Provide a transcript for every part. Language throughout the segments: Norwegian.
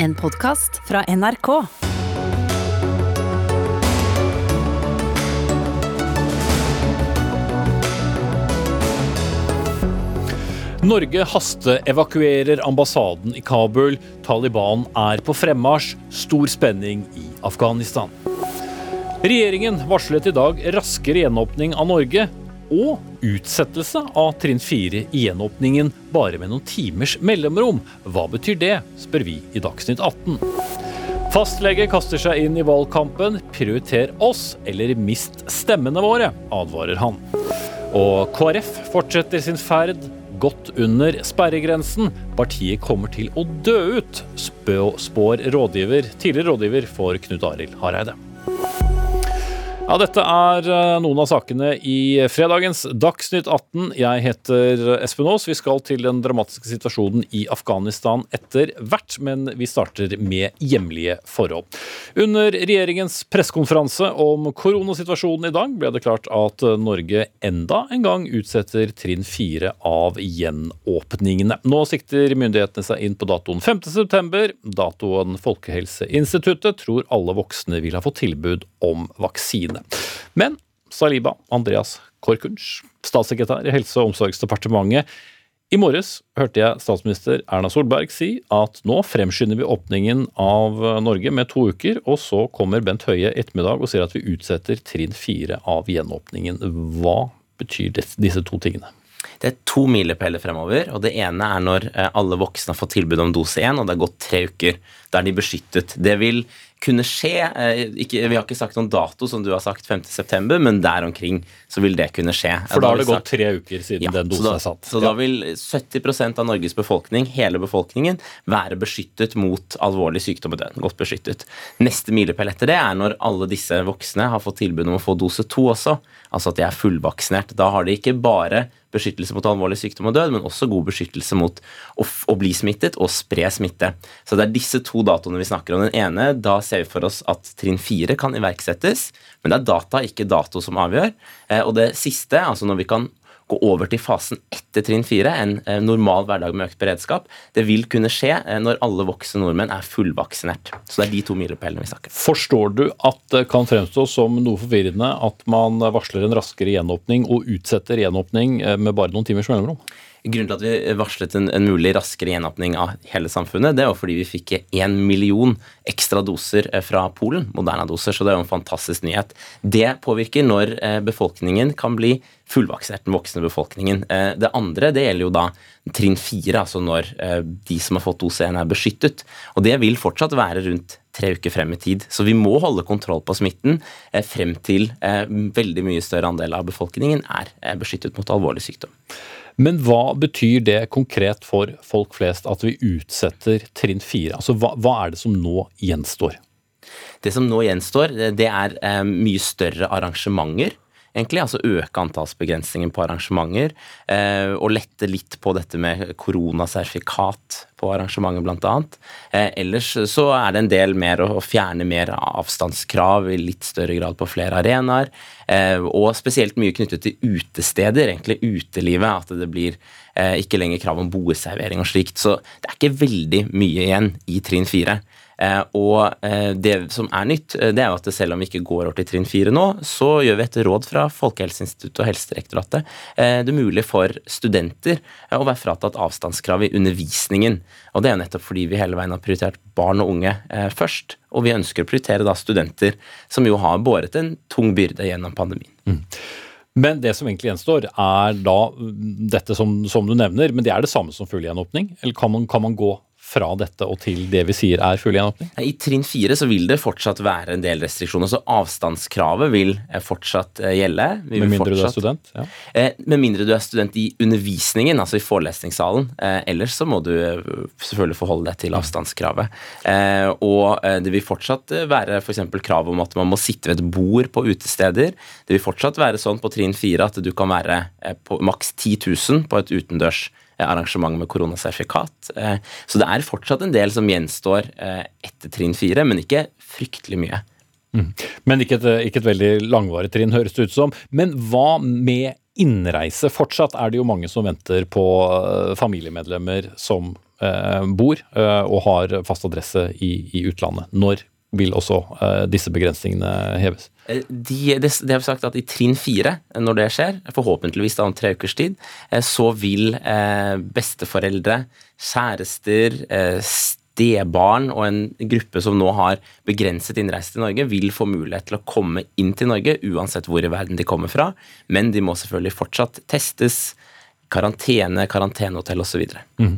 En podkast fra NRK. Norge hasteevakuerer ambassaden i Kabul. Taliban er på fremmarsj. Stor spenning i Afghanistan. Regjeringen varslet i dag raskere gjenåpning av Norge og utsettelse av trinn 4 i gjenåpningen bare med noen timers mellomrom. Hva betyr det, spør vi i Dagsnytt 18. Fastlege kaster seg inn i valgkampen. Prioriter oss, eller mist stemmene våre, advarer han. Og KrF fortsetter sin ferd godt under sperregrensen. Partiet kommer til å dø ut, spår rådgiver, tidligere rådgiver for Knut Arild Hareide. Ja, Dette er eh, noen av sakene i fredagens Dagsnytt 18. Jeg heter Espen Aas. Vi skal til den dramatiske situasjonen i Afghanistan etter hvert, men vi starter med hjemlige forhold. Under regjeringens pressekonferanse om koronasituasjonen i dag ble det klart at Norge enda en gang utsetter trinn fire av gjenåpningene. Nå sikter myndighetene seg inn på datoen 5.9. Datoen Folkehelseinstituttet tror alle voksne vil ha fått tilbud om vaksine. Men Saliba Andreas Korkunsch, statssekretær i Helse- og omsorgsdepartementet. I morges hørte jeg statsminister Erna Solberg si at nå fremskynder vi åpningen av Norge med to uker, og så kommer Bent Høie ettermiddag og sier at vi utsetter trinn fire av gjenåpningen. Hva betyr disse to tingene? Det er to milepæler fremover. og Det ene er når eh, alle voksne har fått tilbud om dose én, og det har gått tre uker. Da er de beskyttet. Det vil kunne skje. Eh, ikke, vi har ikke sagt noen dato, som du har sagt, 5.9., men der omkring så vil det kunne skje. For da har det gått tre uker siden ja, den dosen er satt. Så da vil 70% av Norges befolkning, hele befolkningen, være beskyttet mot alvorlig sykdom og død. Godt beskyttet. Neste milepæl etter det er når alle disse voksne har fått tilbud om å få dose to også, altså at de er fullvaksinert. Da har de ikke bare beskyttelse mot alvorlig sykdom og død, men også god beskyttelse mot å, å, bli smittet og spre smitte. Så det er disse to datoene vi snakker om. Den ene, da ser vi for oss at trinn fire kan iverksettes, men det er data, ikke dato, som avgjør. Eh, og det siste, altså når vi kan gå over til fasen etter trinn fire, en eh, normal hverdag med økt beredskap. Det vil kunne skje eh, når alle voksne nordmenn er fullvaksinert. Så det er de to milepælene vi snakker Forstår du at det kan fremstå som noe forvirrende at man varsler en raskere gjenåpning og utsetter gjenåpning eh, med bare noen timers mellomrom? Grunnen til at vi varslet en, en mulig raskere gjenåpning av hele samfunnet, det var fordi vi fikk én million ekstra doser fra Polen, Moderna-doser, så det er jo en fantastisk nyhet. Det påvirker når befolkningen kan bli fullvaksinert, den voksne befolkningen. Eh, det andre det gjelder jo da trinn fire, altså når eh, de som har fått dose 1 er beskyttet. Og det vil fortsatt være rundt tre uker frem i tid. Så vi må holde kontroll på smitten eh, frem til veldig mye større andel av befolkningen er beskyttet mot alvorlig sykdom. Men hva betyr det konkret for folk flest at vi utsetter trinn fire? Altså, hva, hva, er det som nå gjenstår? Det som nå gjenstår, det er mye større arrangementer egentlig. Altså øke antallsbegrensningen på arrangementer. Eh, og lette litt på dette med koronasertifikat på arrangementer, bl.a. Eh, ellers så er det en del mer å, fjerne mer avstandskrav i litt større grad på flere arenaer. Eh, og spesielt mye knyttet til utesteder, egentlig utelivet. At det blir eh, ikke lenger krav om boeservering og slikt. Så det er ikke veldig mye igjen i trinn fire. Eh, og eh, det som er nytt, eh, det er jo at selv om vi ikke går over til trinn fire nå, så gjør vi et råd fra Folkehelseinstituttet og Helsedirektoratet det er mulig for studenter å være fratatt avstandskrav i undervisningen. Og det er jo nettopp fordi vi hele veien har prioritert barn og unge først. Og vi ønsker å prioritere da studenter, som jo har båret en tung byrde gjennom pandemien. Mm. Men det som egentlig gjenstår, er da dette som, som, du nevner, men det er det samme som full gjenåpning? Eller kan man, kan man gå fra dette og til det vi sier er full gjenåpning? I trinn fire så vil det fortsatt være en del restriksjoner. Så avstandskravet vil eh, fortsatt gjelde. gjelde. med mindre fortsatt, du er student? Ja. Eh, med mindre du er student i undervisningen, altså i forelesningssalen. ellers så må du selvfølgelig forholde deg til avstandskravet. og det vil fortsatt være f.eks. krav om at man må sitte ved et bord på utesteder. Det vil fortsatt være sånn på trinn fire at du kan være på maks 10 000 på et utendørs arrangement med koronasertifikat. Eh, så det er fortsatt en del som gjenstår eh, etter trinn fire, men ikke fryktelig mye. Mm. Men ikke et, ikke et veldig langvarig trinn, høres det ut som. Men hva med innreise. Fortsatt er det jo mange som venter på eh, familiemedlemmer som eh, bor eh, og har fast adresse i, i, utlandet. Når vil også eh, disse begrensningene heves? Eh, de, det, det har sagt at I trinn fire, når det skjer, forhåpentligvis da om tre ukers tid, så vil besteforeldre, kjærester, stebarn og en gruppe som nå har begrenset innreise til Norge, vil få mulighet til å komme inn til Norge uansett hvor i verden de kommer fra. Men de må selvfølgelig fortsatt testes, karantene, karantenehotell osv. Mm.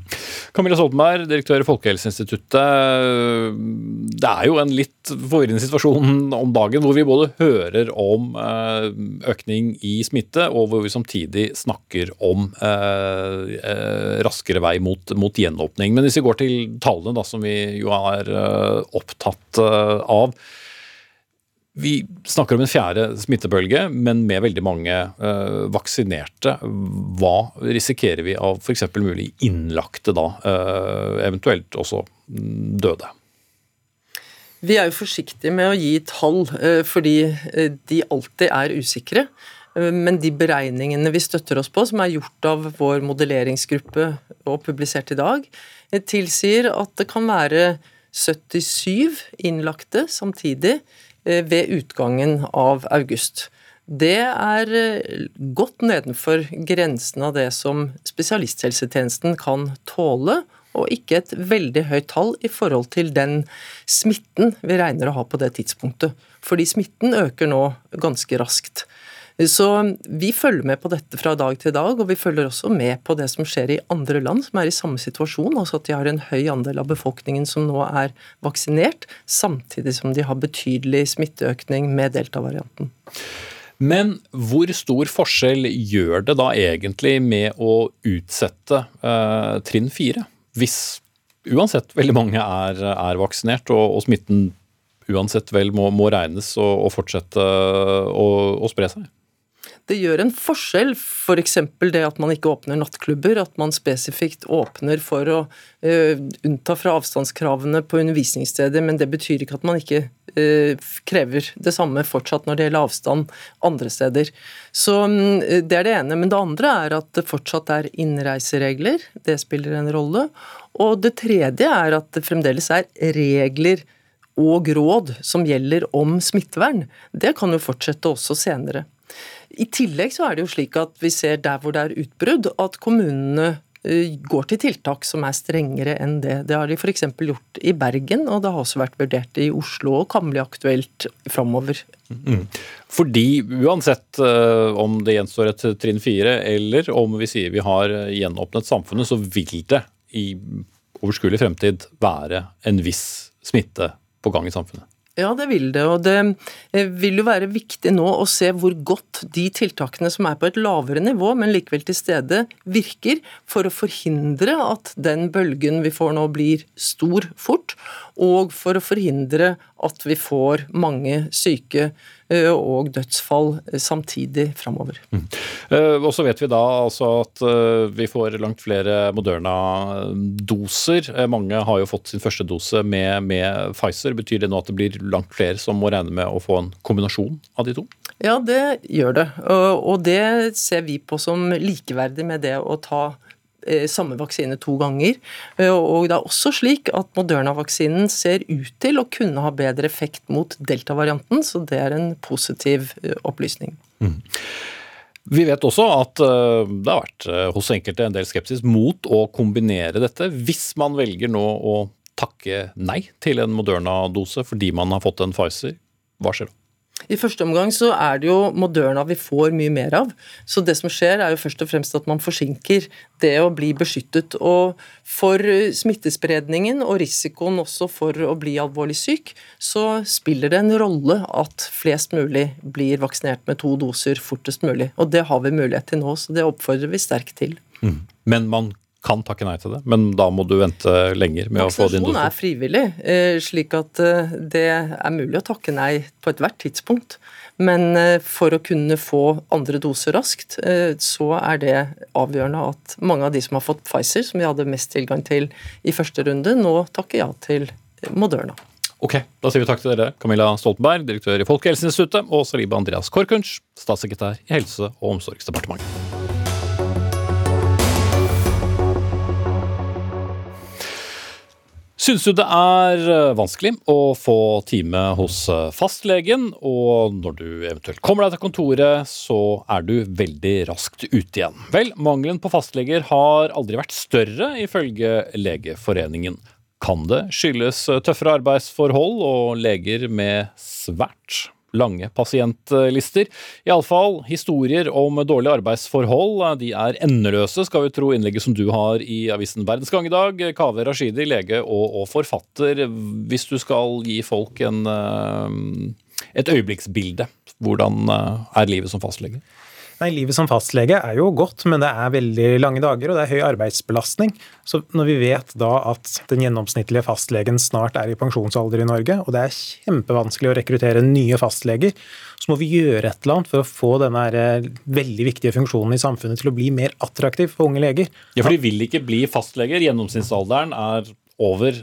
Camilla Stoltenberg, direktør i Folkehelseinstituttet. Det er jo en litt forvirrende situasjon om dagen hvor vi både hører om eh, økning i smitte, og hvor vi samtidig snakker om eh, eh, raskere vei mot, mot, gjenåpning. Men hvis vi går til tallene, da, som vi jo er opptatt av. Vi snakker om en fjerde smittebølge, men med veldig mange uh, vaksinerte. Hva risikerer vi av f.eks. mulig innlagte da, uh, eventuelt også døde? Vi er jo forsiktige med å gi tall, uh, fordi de alltid er usikre. Men de beregningene vi støtter oss på, som er gjort av vår modelleringsgruppe og publisert i dag, tilsier at det kan være 77 innlagte samtidig Eh, ved utgangen av august. Det er eh, godt nedenfor grensen av det som spesialisthelsetjenesten kan tåle, og ikke et veldig høyt tall i forhold til den smitten vi regner å ha på det tidspunktet. Fordi smitten øker nå ganske raskt. Så vi følger med på dette fra dag til dag, og vi følger også med på det som skjer i andre land som er i samme situasjon, altså at de har en høy andel av befolkningen som nå er vaksinert, samtidig som de har betydelig smitteøkning med delta-varianten. Men hvor stor forskjell gjør det da egentlig med å utsette eh, trinn fire? Hvis uansett veldig mange er, er vaksinert og, og, smitten uansett vel må, må regnes og, og fortsette å, å spre seg? Det gjør en forskjell, f.eks. For det at man ikke åpner nattklubber, at man spesifikt åpner for å uh, unnta fra avstandskravene på undervisningssteder, men det betyr ikke at man ikke uh, krever det samme fortsatt når det gjelder avstand andre steder. Så um, Det er det ene. Men det andre er at det fortsatt er innreiseregler. Det spiller en rolle. Og det tredje er at det fremdeles er regler og råd som gjelder om smittevern. Det kan jo fortsette også senere. I tillegg så er det jo slik at vi ser der hvor det er utbrudd, at kommunene eh, går til tiltak som er strengere enn det. Det har de f.eks. gjort i Bergen, og det har også vært vurdert i Oslo og kan bli aktuelt framover. Mm. Fordi uansett uh, om det gjenstår et trinn fire, eller om vi sier vi har gjenåpnet samfunnet, så vil det i overskuelig fremtid være en viss smitte på gang i samfunnet? Ja, det vil det. Og det eh, vil jo være viktig nå å se hvor godt de tiltakene som er på et lavere nivå, men likevel til stede, virker for å forhindre at den bølgen vi får nå, blir stor fort, og for å forhindre at vi får mange syke og dødsfall eh, samtidig framover. Mm. Og så vet vi da altså at vi får langt flere Moderna-doser. Mange har jo fått sin første dose med, med Pfizer. Betyr det nå at det blir langt flere som må regne med å få en kombinasjon av de to? Ja, det gjør det. Og det ser vi på som likeverdig med det å ta Eh, samme vaksine to ganger. Eh, og det er også slik at Moderna-vaksinen ser ut til å kunne ha bedre effekt mot delta-varianten, så det er en positiv eh, opplysning. Mm. Vi vet også at det har vært hos enkelte en del skepsis mot å kombinere dette. Hvis man velger nå å takke nei til en Moderna-dose fordi man har fått en Pfizer, hva skjer da? I første omgang så er det jo Moderna vi får mye mer av. Så det som skjer, er jo først og fremst at man forsinker det å bli beskyttet. Og for smittespredningen og risikoen også for å bli alvorlig syk, så spiller det en rolle at flest mulig blir vaksinert med to doser fortest mulig. Og det har vi mulighet til nå, så det oppfordrer vi sterkt til. Mm. Men man kan takke nei til det, men da må du vente lenger med å få din dose. Vaksinasjon er frivillig, eh, slik at eh, det er mulig å takke nei på ethvert tidspunkt. Men eh, for å kunne få andre doser raskt, så er det avgjørende at mange av de som har fått Pfizer, som vi hadde mest tilgang til i første runde, nå takker ja til Moderna. Ok, Da sier vi takk til dere, Camilla Stoltenberg, direktør i Folkehelseinstituttet, og Saliba Andreas Korkunsch, statssekretær i Helse- og omsorgsdepartementet. Syns du det er eh, vanskelig å få time hos eh, fastlegen, og når du eventuelt kommer deg til kontoret, så er du veldig raskt ute igjen? Vel, mangelen på fastleger har aldri vært større, ifølge Legeforeningen. Kan det skyldes tøffere arbeidsforhold og leger med svært lange pasientlister. Iallfall historier om dårlige arbeidsforhold. De er endeløse, skal vi tro innlegget som du har i avisen Verdensgang i dag. Kaveh Rashidi, lege og, og, forfatter. Hvis du skal gi folk en, eh, et øyeblikksbilde, hvordan eh, er livet som fastlege? Nei, Livet som fastlege er jo godt, men det er veldig lange dager og det er høy arbeidsbelastning. Så når vi vet da at den gjennomsnittlige fastlegen snart er i pensjonsalder i Norge, og det er kjempevanskelig å rekruttere nye fastleger, så må vi gjøre et eller annet for å få denne eh, veldig viktige funksjonen i samfunnet til å bli mer attraktiv for unge leger. Ja, for de vil ikke bli fastleger. Gjennomsnittsalderen er over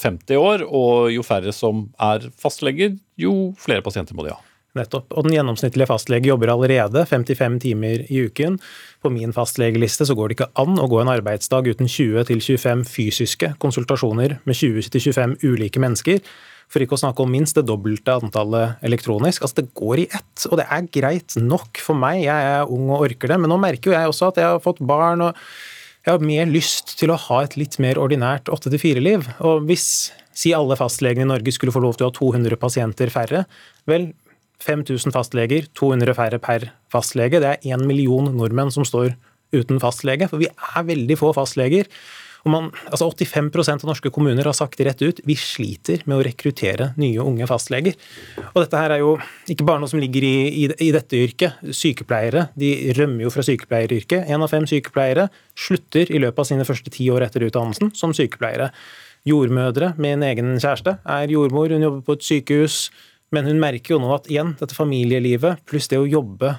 50 eh, år, og jo færre som er fastleger, jo flere pasienter må de ha. Nettopp. Og den gjennomsnittlige fastlege jobber allerede 55 timer i uken. På min fastlegeliste så går det ikke an å gå en arbeidsdag uten 20-25 fysiske konsultasjoner med 20-25 ulike mennesker. For ikke å snakke om minst det dobbelte antallet elektronisk. Altså Det går i ett, og det er greit nok for meg. Jeg er ung og orker det, men nå merker jo jeg også at jeg har fått barn. og jeg har mer lyst til å ha et litt mer ordinært 8-4-liv. Og hvis si alle fastlegene i Norge skulle få lov til å ha 200 pasienter færre, vel, 5000 fastleger, 200 færre per fastlege. Det er én million nordmenn som står uten fastlege, for vi er veldig få fastleger. Man, altså 85% av norske kommuner har sagt rett ut vi sliter med å rekruttere nye, unge fastleger. Og dette her er jo ikke bare noe som ligger i, i, i dette yrket. Sykepleiere de rømmer jo fra sykepleieryrket. Én av fem sykepleiere slutter i løpet av sine første ti år etter utdannelsen som sykepleiere. Jordmødre med en egen kjæreste er jordmor, hun jobber på et sykehus men hun merker jo nå at igjen, dette familielivet pluss det å jobbe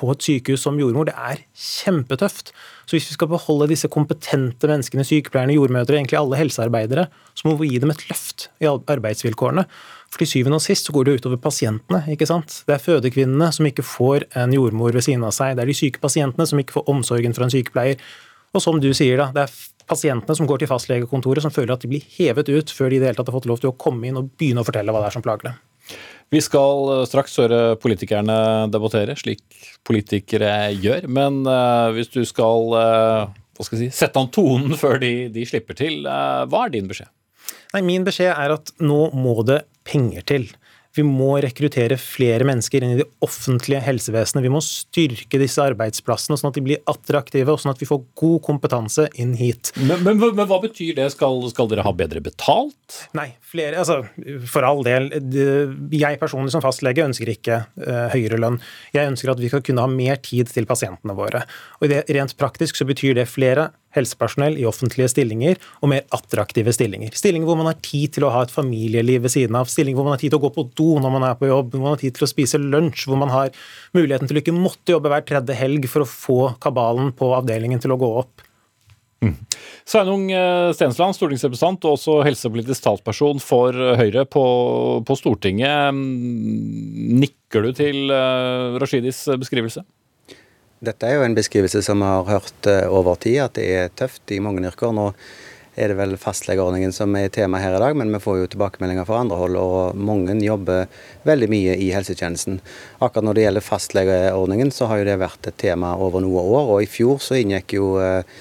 på et sykehus som jordmor, det er kjempetøft. Så hvis vi skal beholde disse kompetente menneskene, sykepleierne, jordmødre, egentlig alle helsearbeidere, så må vi gi dem et løft i arbeidsvilkårene. For til syvende og sist så går det utover pasientene. ikke sant? Det er fødekvinnene som ikke får en jordmor ved siden av seg. Det er de syke pasientene som ikke får omsorgen fra en sykepleier. Og som du sier, da, det er pasientene som går til fastlegekontoret som føler at de blir hevet ut før de i det hele tatt har fått lov til å komme inn og begynne å fortelle hva det er som plager dem. Vi skal eh, straks høre politikerne debattere, slik politikere gjør. Men uh, hvis du skal, uh, skal si, sette an tonen før de, de slipper til, hva er din beskjed? Nei, Min beskjed er at nå må det penger til. Vi må rekruttere flere mennesker inn i det offentlige helsevesenet. Vi må styrke disse arbeidsplassene sånn at de blir attraktive, og sånn at vi får god kompetanse inn hit. Men, men, men hva betyr det? Skal, skal, dere ha bedre betalt? Nei, flere, altså for all del. Jeg personlig som fastlege ønsker ikke uh, høyere lønn. Jeg ønsker at vi skal kunne ha mer tid til pasientene våre. Og det, Rent praktisk så betyr det flere helsepersonell i offentlige stillinger og mer attraktive stillinger. Stillinger hvor man har tid til å ha et familieliv ved siden av, stillinger hvor man har tid til å gå på do når man er på jobb, hvor man har tid til å spise lunsj, hvor man har muligheten til å ikke måtte jobbe hver tredje helg for å få kabalen på avdelingen til å gå opp. Mm. Sveinung eh, Stensland, stortingsrepresentant og også helsepolitisk talsperson for Høyre på, på Stortinget. Mm, nikker du til uh, Rashidis beskrivelse? Dette er jo en beskrivelse som vi har hørt eh, over tid, at det er tøft i mange yrker. Nå er det vel fastlegeordningen som er tema her i dag, men vi får jo tilbakemeldinger fra andre hold, og mange jobber veldig mye i helsetjenesten. Akkurat når det gjelder fastlegeordningen, så har jo det vært et tema over noen år. Og i fjor så inngikk jo eh,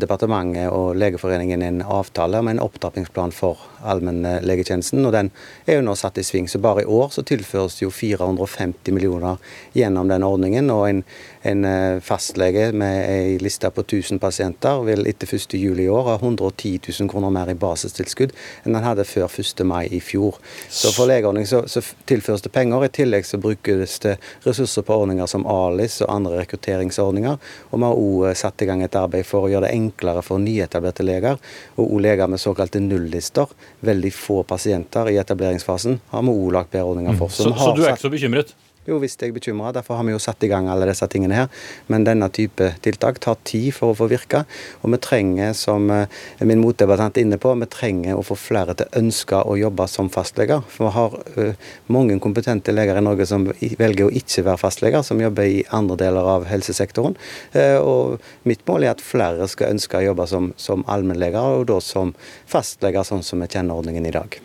departementet og Legeforeningen en avtale om en opptrappingsplan for allmennlegetjenesten, og den er jo nå satt i sving. Så bare i år så tilføres jo 450 millioner gjennom den ordningen. og en, en eh, fastlege med ei liste på 1000 pasienter vil etter 1.7 i år ha 110 000 kroner mer i basistilskudd enn han hadde før 1. mai i fjor. Så for legeordning så, så tilføres det penger. I tillegg så brukes det ressurser på ordninger som ALIS og andre rekrutteringsordninger. Og vi har òg satt i gang et arbeid for å gjøre det enklere for nyetablerte leger, og o-leger med såkalte nullister veldig få pasienter i etableringsfasen, har vi òg lagt bedre ordninger for. Så, så, så, du er ikke så bekymret? Jo visst er jeg bekymra. Derfor har vi jo satt i gang alle disse tingene her. Men denne type tiltak tar tid for å få virke. Og vi trenger, som eh, min motdebattant er inne på, vi trenger å få flere til å ønske å jobbe som fastleger. For vi har uh, mange kompetente leger i Norge som velger å ikke være fastleger, som jobber i andre deler av helsesektoren. Uh, og mitt mål er at flere skal ønske å jobbe som, som allmennleger, og da som fastleger, sånn som vi kjenner ordningen i dag.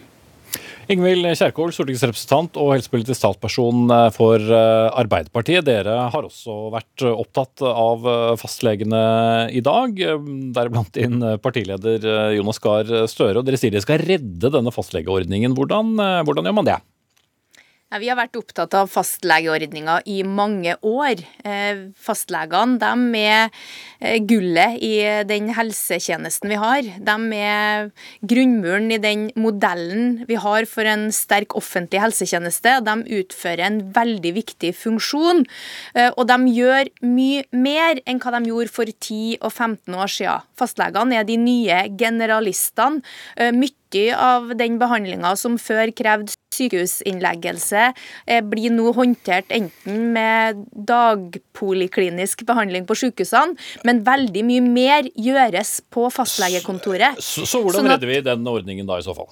Ingvild Kjerkol, stortingsrepresentant og helsepolitisk talsperson eh, for eh, Arbeiderpartiet. Dere har også vært opptatt av eh, fastlegene i dag, deriblant din partileder Jonas Gahr Støre. Og dere sier dere skal redde denne fastlegeordningen. Hvordan, hvordan gjør man det? Vi har vært opptatt av fastlegeordninga i mange år. Eh, fastlegene de er eh, gullet i den helsetjenesten vi har. De er grunnmuren i den modellen vi har for en sterk offentlig helsetjeneste. De utfører en veldig viktig funksjon. Eh, og de gjør mye mer enn hva de gjorde for 10 og 15 år siden. Fastlegene er de nye generalistene. Mye av den behandlinga som før krevde sykehusinnleggelse, eh, blir nå håndtert enten med dagpoliklinisk behandling på sykehusene, men veldig mye mer gjøres på fastlegekontoret. Så, så hvordan sånn at, redder vi den ordningen da i så fall?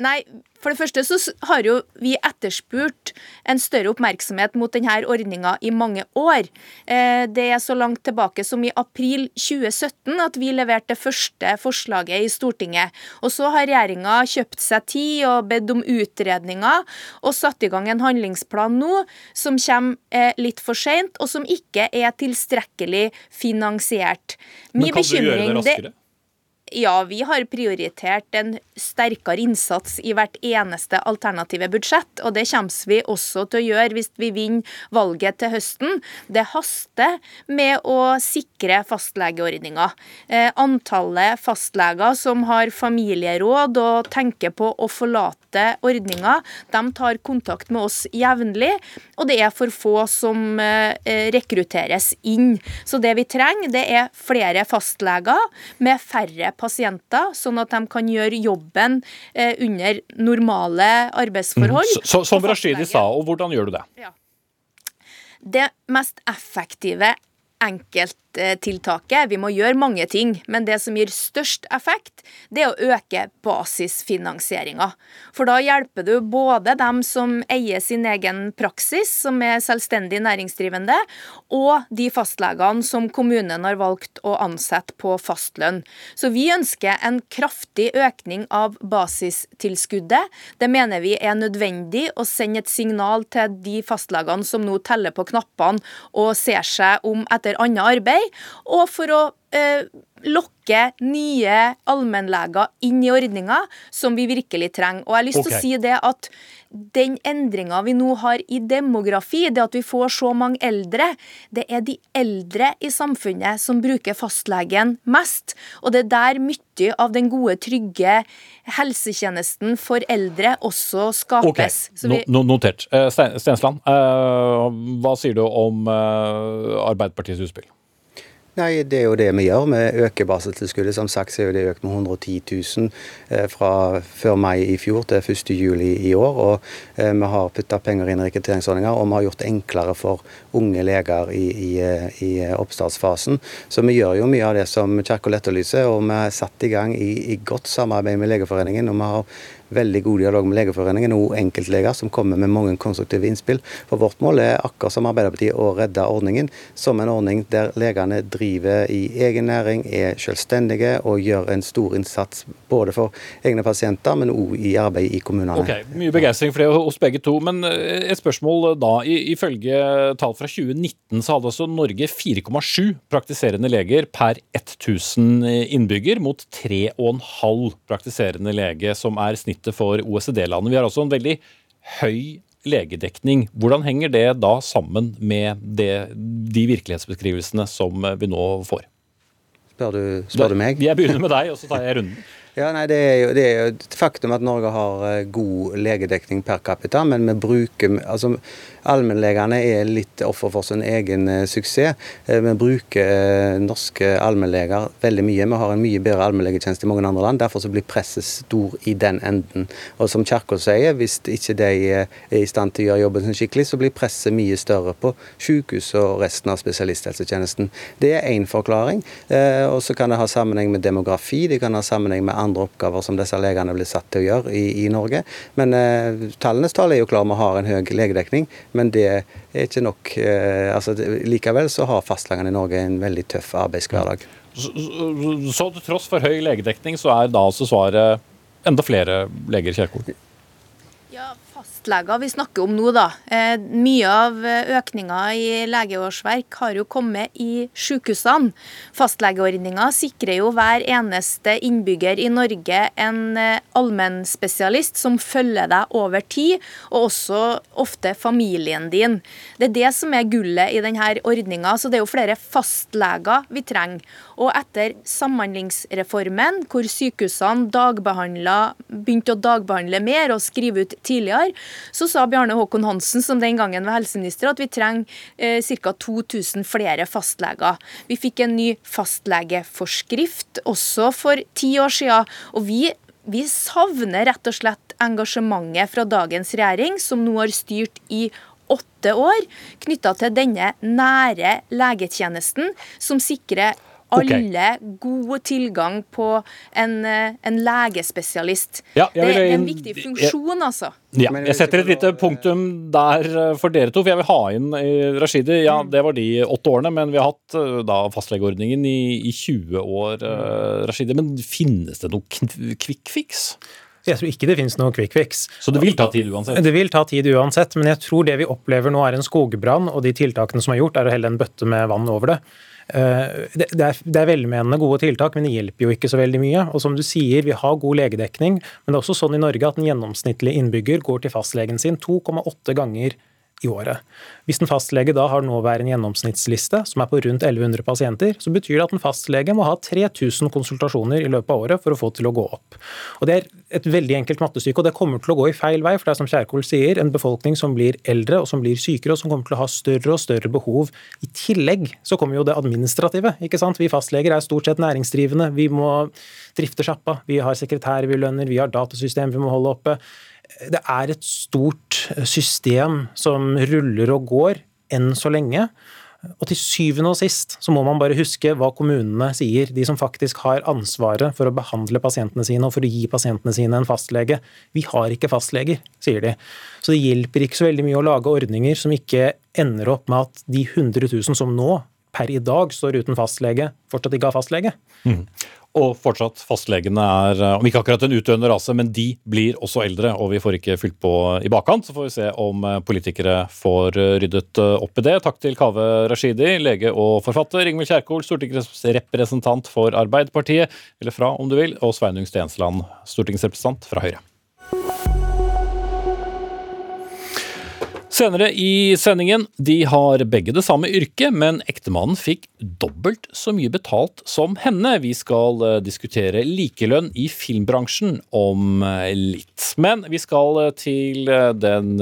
Nei, for det første så har jo vi etterspurt en større oppmerksomhet mot denne ordninga i mange år. Eh, det er så langt tilbake som i april 2017 at vi leverte det første forslaget i Stortinget. Og så har regjeringa kjøpt seg tid og bedt om utredninger, og satt i gang en handlingsplan nå som kommer eh, litt for seint, og som ikke er tilstrekkelig finansiert. Men kan du gjøre det raskere? Ja, vi har prioritert en sterkere innsats i hvert eneste alternative budsjett, og det kommer vi også til å gjøre hvis vi vinner valget til høsten. Det haster med å sikre fastlegeordninga. Eh, antallet fastleger som har familieråd og tenker på å forlate ordninga, de tar kontakt med oss jevnlig, og det er for få som eh, rekrutteres inn. Så det vi trenger, det er flere fastleger med færre pasienter, sånn at de kan gjøre jobben eh, under normale arbeidsforhold. Mm. Så, som Rashidi sa, og hvordan gjør du det? Ja. Det mest effektive enkelttiltaket. Vi må gjøre mange ting, men det som gir størst effekt, det er å øke basisfinansieringa. For da hjelper du både dem som eier sin egen praksis, som er selvstendig næringsdrivende, og de fastlegene som kommunen har valgt å ansette på fastlønn. Så vi ønsker en kraftig økning av basistilskuddet. Det mener vi er nødvendig å sende et signal til de fastlegene som nå teller på knappene og ser seg om etter etter annet arbeid, og for å eh, lokke nye allmennleger inn i ordninga, som vi virkelig trenger. Og jeg har lyst til okay. å si det at den endringa vi nå har i demografi, det at vi får så mange eldre, det er de eldre i samfunnet som bruker fastlegen mest. Og det er der mye av den gode, trygge helsetjenesten for eldre også skapes. Ok, no, Notert. Eh, Stensland, eh, hva sier du om eh, Arbeiderpartiets utspill? Nei, Det er jo det vi gjør. Vi øker barseltilskuddet. Som sagt så er det økt med 110 000 eh, fra før mai i fjor til 1. juli i år. og eh, Vi har putta penger inn i rekrutteringsordninger, og vi har gjort det enklere for unge leger i, i, i, oppstartsfasen. Så vi gjør jo mye av det som Kjerkol etterlyser, og vi er satt i gang i, i godt samarbeid med Legeforeningen. og vi har veldig god dialog med Legeforeningen og enkeltleger som kommer med mange konstruktive innspill. For vårt mål er akkurat som Arbeiderpartiet å redde ordningen som en ordning der legene driver i egen næring, er selvstendige og gjør en stor innsats både for egne pasienter, men òg i arbeid i kommunene. Ok, Mye begeistring for det hos begge to. Men eh, et spørsmål da. Ifølge tall fra 2019 så hadde altså Norge 4,7 praktiserende leger per 1000 innbygger, mot 3,5 praktiserende lege, som er snittet for OECD-landene. Vi har også en veldig høy legedekning. Hvordan henger det da sammen med det, de virkelighetsbeskrivelsene som vi nå får? Spør du, spør du meg? Jeg begynner med deg, og så tar jeg runden. Ja, nei, det er, jo, det er et faktum at Norge har eh, god legedekning per capita, men vi bruker altså, allmennlegene er litt offer for sin egen suksess. Vi bruker norske allmennleger veldig mye. Vi har en mye bedre allmennlegetjeneste i mange andre land. Derfor blir presset stor i den enden. Og som Kjerkol sier, hvis ikke de er i stand til å gjøre jobben sin skikkelig, så blir presset mye større på sykehus og resten av spesialisthelsetjenesten. Det er én forklaring. Og så kan det ha sammenheng med demografi, det kan ha sammenheng med andre oppgaver som disse legene blir satt til å gjøre i, i Norge. Men eh, tallenes tall er jo klar, vi har en høy legedekning, men det er ikke nok. Eh, altså, likevel så har fastlegene i Norge en veldig tøff arbeidshverdag. Så, så, så til tross for høy legedekning, så er da altså svaret enda flere leger, i Kjerkol? Fastleger vi snakker om nå, da. Eh, mye av eh, økninga i legeårsverk har jo kommet i sykehusene. Fastlegeordninga sikrer jo hver eneste innbygger i Norge en eh, allmennspesialist som følger deg over tid, og også ofte familien din. Det er det som er gullet i denne ordninga. Så det er jo flere fastleger vi trenger. Og etter Samhandlingsreformen, hvor sykehusene begynte å dagbehandle mer og skrive ut tidligere, så sa Bjarne Håkon Hansen, som den gangen var helseminister, at vi trenger eh, ca. 2000 flere fastleger. Vi fikk en ny fastlegeforskrift også for ti år siden. og vi vi savner rett og slett engasjementet fra dagens regjering, som nå har styrt i åtte år, knytta til denne nære legetjenesten, som sikrer alle okay. god tilgang på en, eh, en legespesialist. Ja, det, det, er en viktig funksjon, altså. Ja, jeg setter et lite punktum der eh, for dere to, for jeg vil ha inn eh, Rashidi. Ja, mm. det var de åtte årene, men vi har hatt da fastlegeordningen i, i 20 år, Rashidi. Men finnes det noe quick fix? Jeg tror ikke det finnes noe quick fix. Så det vil ta tid uansett? Det vil ta tid uansett, men jeg tror det vi opplever nå er en skogbrann, og de tiltakene som er gjort, er å helle en bøtte med vann over det. Eh, det er, det er velmenende gode tiltak, men det hjelper jo ikke så veldig mye. Og som du sier, vi har god legedekning, men det er også sånn i Norge at en gjennomsnittlig innbygger går til fastlegen sin 2,8 ganger i året. Hvis en fastlege da har nåværende gjennomsnittsliste, som er på rundt 1100 pasienter, så betyr det at en fastlege må ha 3000 konsultasjoner i løpet av året for å få til å gå opp. Og Det er et veldig enkelt mattestykke, og det kommer til å gå i feil vei. For det er som Kjerkol sier, en befolkning som blir eldre og som blir sykere, og som kommer til å ha større og større behov. I tillegg så kommer jo det administrative. ikke sant? Vi fastleger er stort sett næringsdrivende. Vi må drifte sjappa. Vi har sekretærer vi lønner, vi har datasystem vi må holde oppe det er et stort system som ruller og går enn så lenge. Og til syvende og sist så må man bare huske hva kommunene sier, de som faktisk har ansvaret for å behandle pasientene sine og for å gi pasientene sine en fastlege. Vi har ikke fastleger, sier de. Så det hjelper ikke så veldig mye å lage ordninger som ikke ender opp med at de 100 000 som nå per i dag står uten fastlege, fortsatt ikke har fastlege. Mm. Og fortsatt, fastlegene er, eh, om ikke akkurat en utdøende rase, men de blir også eldre, og vi får ikke fylt på i bakkant. Så får vi se om eh, politikere får eh, ryddet opp i det. Takk til Kave Rashidi, lege og forfatter. Ingvild Kjerkol, stortingsrepresentant for Arbeiderpartiet, eller fra om du vil, og Sveinung Stensland, stortingsrepresentant fra Høyre. Senere i sendingen, de har begge det samme yrket, men ektemannen fikk dobbelt så mye betalt som henne. Vi skal eh, diskutere likelønn i filmbransjen om eh, litt. Men vi skal eh, til den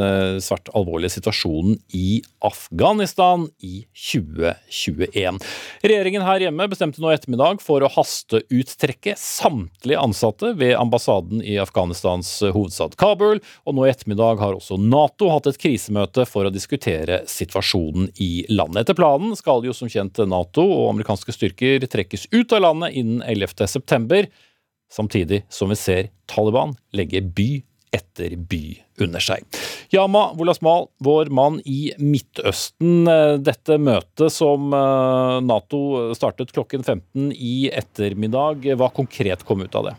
svært alvorlige situasjonen i Afghanistan i 2021. Regjeringen her hjemme bestemte nå i ettermiddag for å hasteuttrekke samtlige ansatte ved ambassaden i Afghanistans hovedstad Kabul, og nå i ettermiddag har også Nato hatt et krisemøte krisemøte for å diskutere situasjonen i landet. Etter planen skal jo som kjent Nato og amerikanske styrker trekkes ut av landet innen 11.9, samtidig som vi ser Taliban legge by etter by under seg. Yama Wolasmal, vår mann i Midtøsten. Dette møtet som eh, Nato startet klokken 15 i ettermiddag, hva konkret kom ut av det?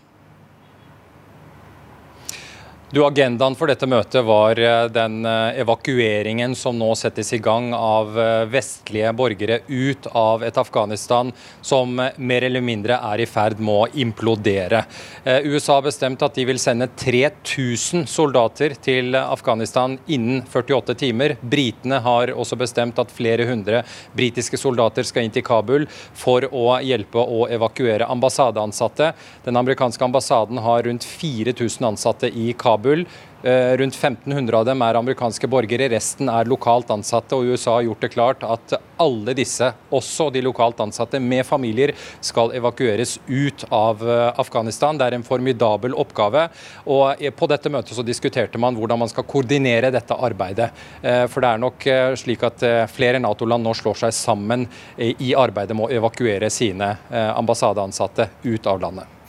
Du, Agendaen for dette møtet var eh, den eh, evakueringen som nå settes i gang av eh, vestlige borgere ut av et Afghanistan som mer eller mindre er i ferd med å implodere. USA har bestemt at de vil sende 3000 soldater til Afghanistan innen 48 timer. Britene har også bestemt at flere hundre britiske soldater skal inn til Kabul for å hjelpe å evakuere ambassadeansatte. Den amerikanske ambassaden har rundt 4000 ansatte i Kabul Kabul. Eh, rundt 1500 av dem er amerikanske borgere, resten er lokalt ansatte. og USA har gjort det klart at alle disse, også de lokalt ansatte med familier, skal evakueres ut av eh, Afghanistan. Det er en formidabel oppgave. og På dette møtet så diskuterte man hvordan man skal koordinere dette arbeidet. Eh, for det er nok slik at flere Nato-land nå slår seg sammen i arbeidet med å evakuere sine ambassadeansatte ut av landet.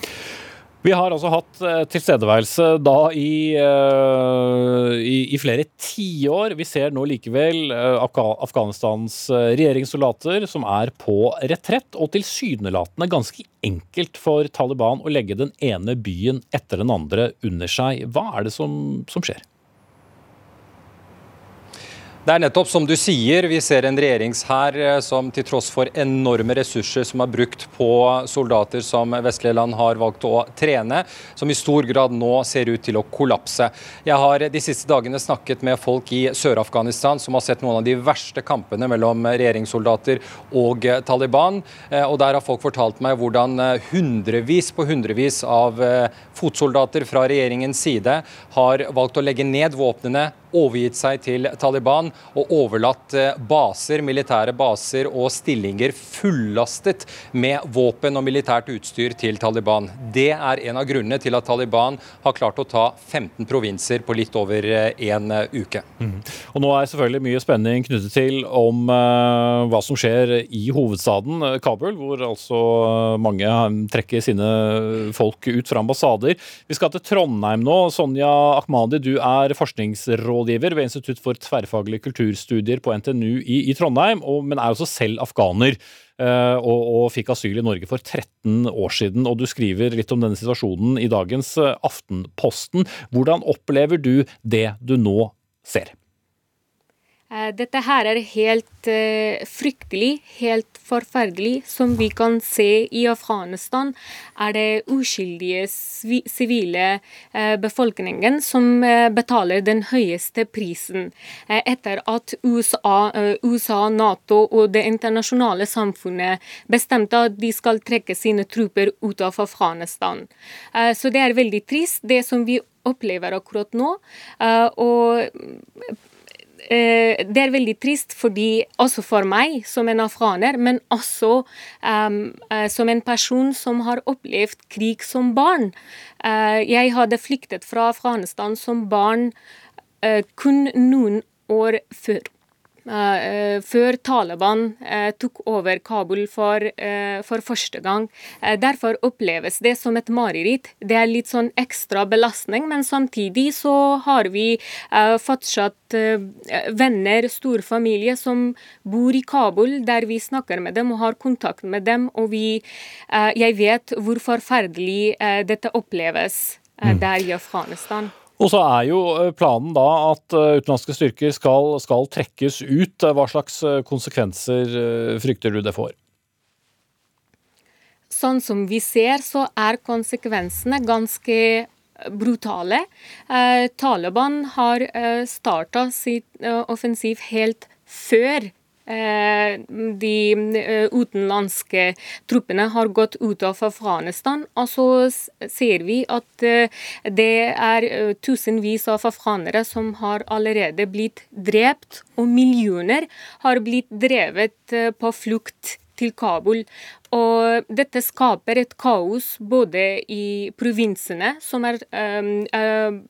Vi har altså hatt eh, tilstedeværelse da i, uh, i, i flere tiår. Vi ser nå likevel uh, Afghanistans regjeringssoldater som er på retrett, og tilsynelatende ganske enkelt for Taliban å legge den ene byen etter den andre under seg. Hva er det som, som skjer? Det er nettopp som du sier, vi ser en regjeringshær eh, som til tross for enorme ressurser som er brukt på soldater som vestlige land har valgt å trene, som i stor grad nå ser ut til å kollapse. Jeg har de siste dagene snakket med folk i Sør-Afghanistan som har sett noen av de verste kampene mellom regjeringssoldater og Taliban. Eh, og Der har folk fortalt meg hvordan eh, hundrevis på hundrevis av fotsoldater fra regjeringens side har valgt å legge ned våpnene overgitt seg til Taliban og overlatt eh, baser, militære baser og stillinger fullastet med våpen og militært utstyr til Taliban. Det er en av grunnene til at Taliban har klart å ta 15 provinser på litt over eh, eh, uke. Mm. Og Nå er selvfølgelig mye spenning knyttet til om uh, hva som skjer i hovedstaden Kabul, hvor altså mange trekker sine folk ut fra ambassader. Vi skal til Trondheim nå. Sonja Akhmadi, du er forskningsråd rådgiver ved Institutt for tverrfaglige kulturstudier på NTNU i, i Trondheim, og, men er også selv afghaner. Uh, og, og, fikk asyl i Norge for 13 år siden. og Du skriver litt om denne situasjonen i dagens uh, Aftenposten. Hvordan opplever du det du nå ser? Eh, dette her er helt uh, fryktelig, helt forferdelig. Som vi kan se i Afghanistan, er det uskyldige sivile uh, befolkningen som betaler den høyeste prisen. etter at USA, USA, Nato og det internasjonale samfunnet bestemte at de skal trekke sine trupper ut av Afghanistan. så det er veldig trist, det som vi opplever akkurat nå. og Eh, det er veldig trist fordi også for meg som en afghaner, men også um, eh, som en person som har opplevd krig som barn. Eh, jeg hadde flyktet fra Afghanistan som barn uh, kun noen år før. Uh, før Taliban uh, tok over Kabul for, uh, for første gang. derfor oppleves det som et mareritt. Det er litt sånn ekstra belastning, men samtidig så har vi fortsatt venner, stor familie, som bor i Kabul, der vi snakker med dem og har kontakt med dem. Og vi, jeg vet hvor forferdelig dette oppleves mm. der i Afghanistan. Og så er jo eh, planen da at eh, utenlandske styrker skal, skal trekkes ut. Hva slags eh, konsekvenser frykter du det får? Sånn som vi ser, så er konsekvensene ganske brutale. Eh, Taliban har eh, starta sitt eh, offensiv helt før Eh, de eh, utenlandske truppene har gått ut av Afghanistan. Og så ser vi at eh, det er tusenvis av afghanere som har allerede blitt drept, og millioner har blitt drevet på flukt til Kabul. Og dette skaper et kaos både i provinsene, som er um,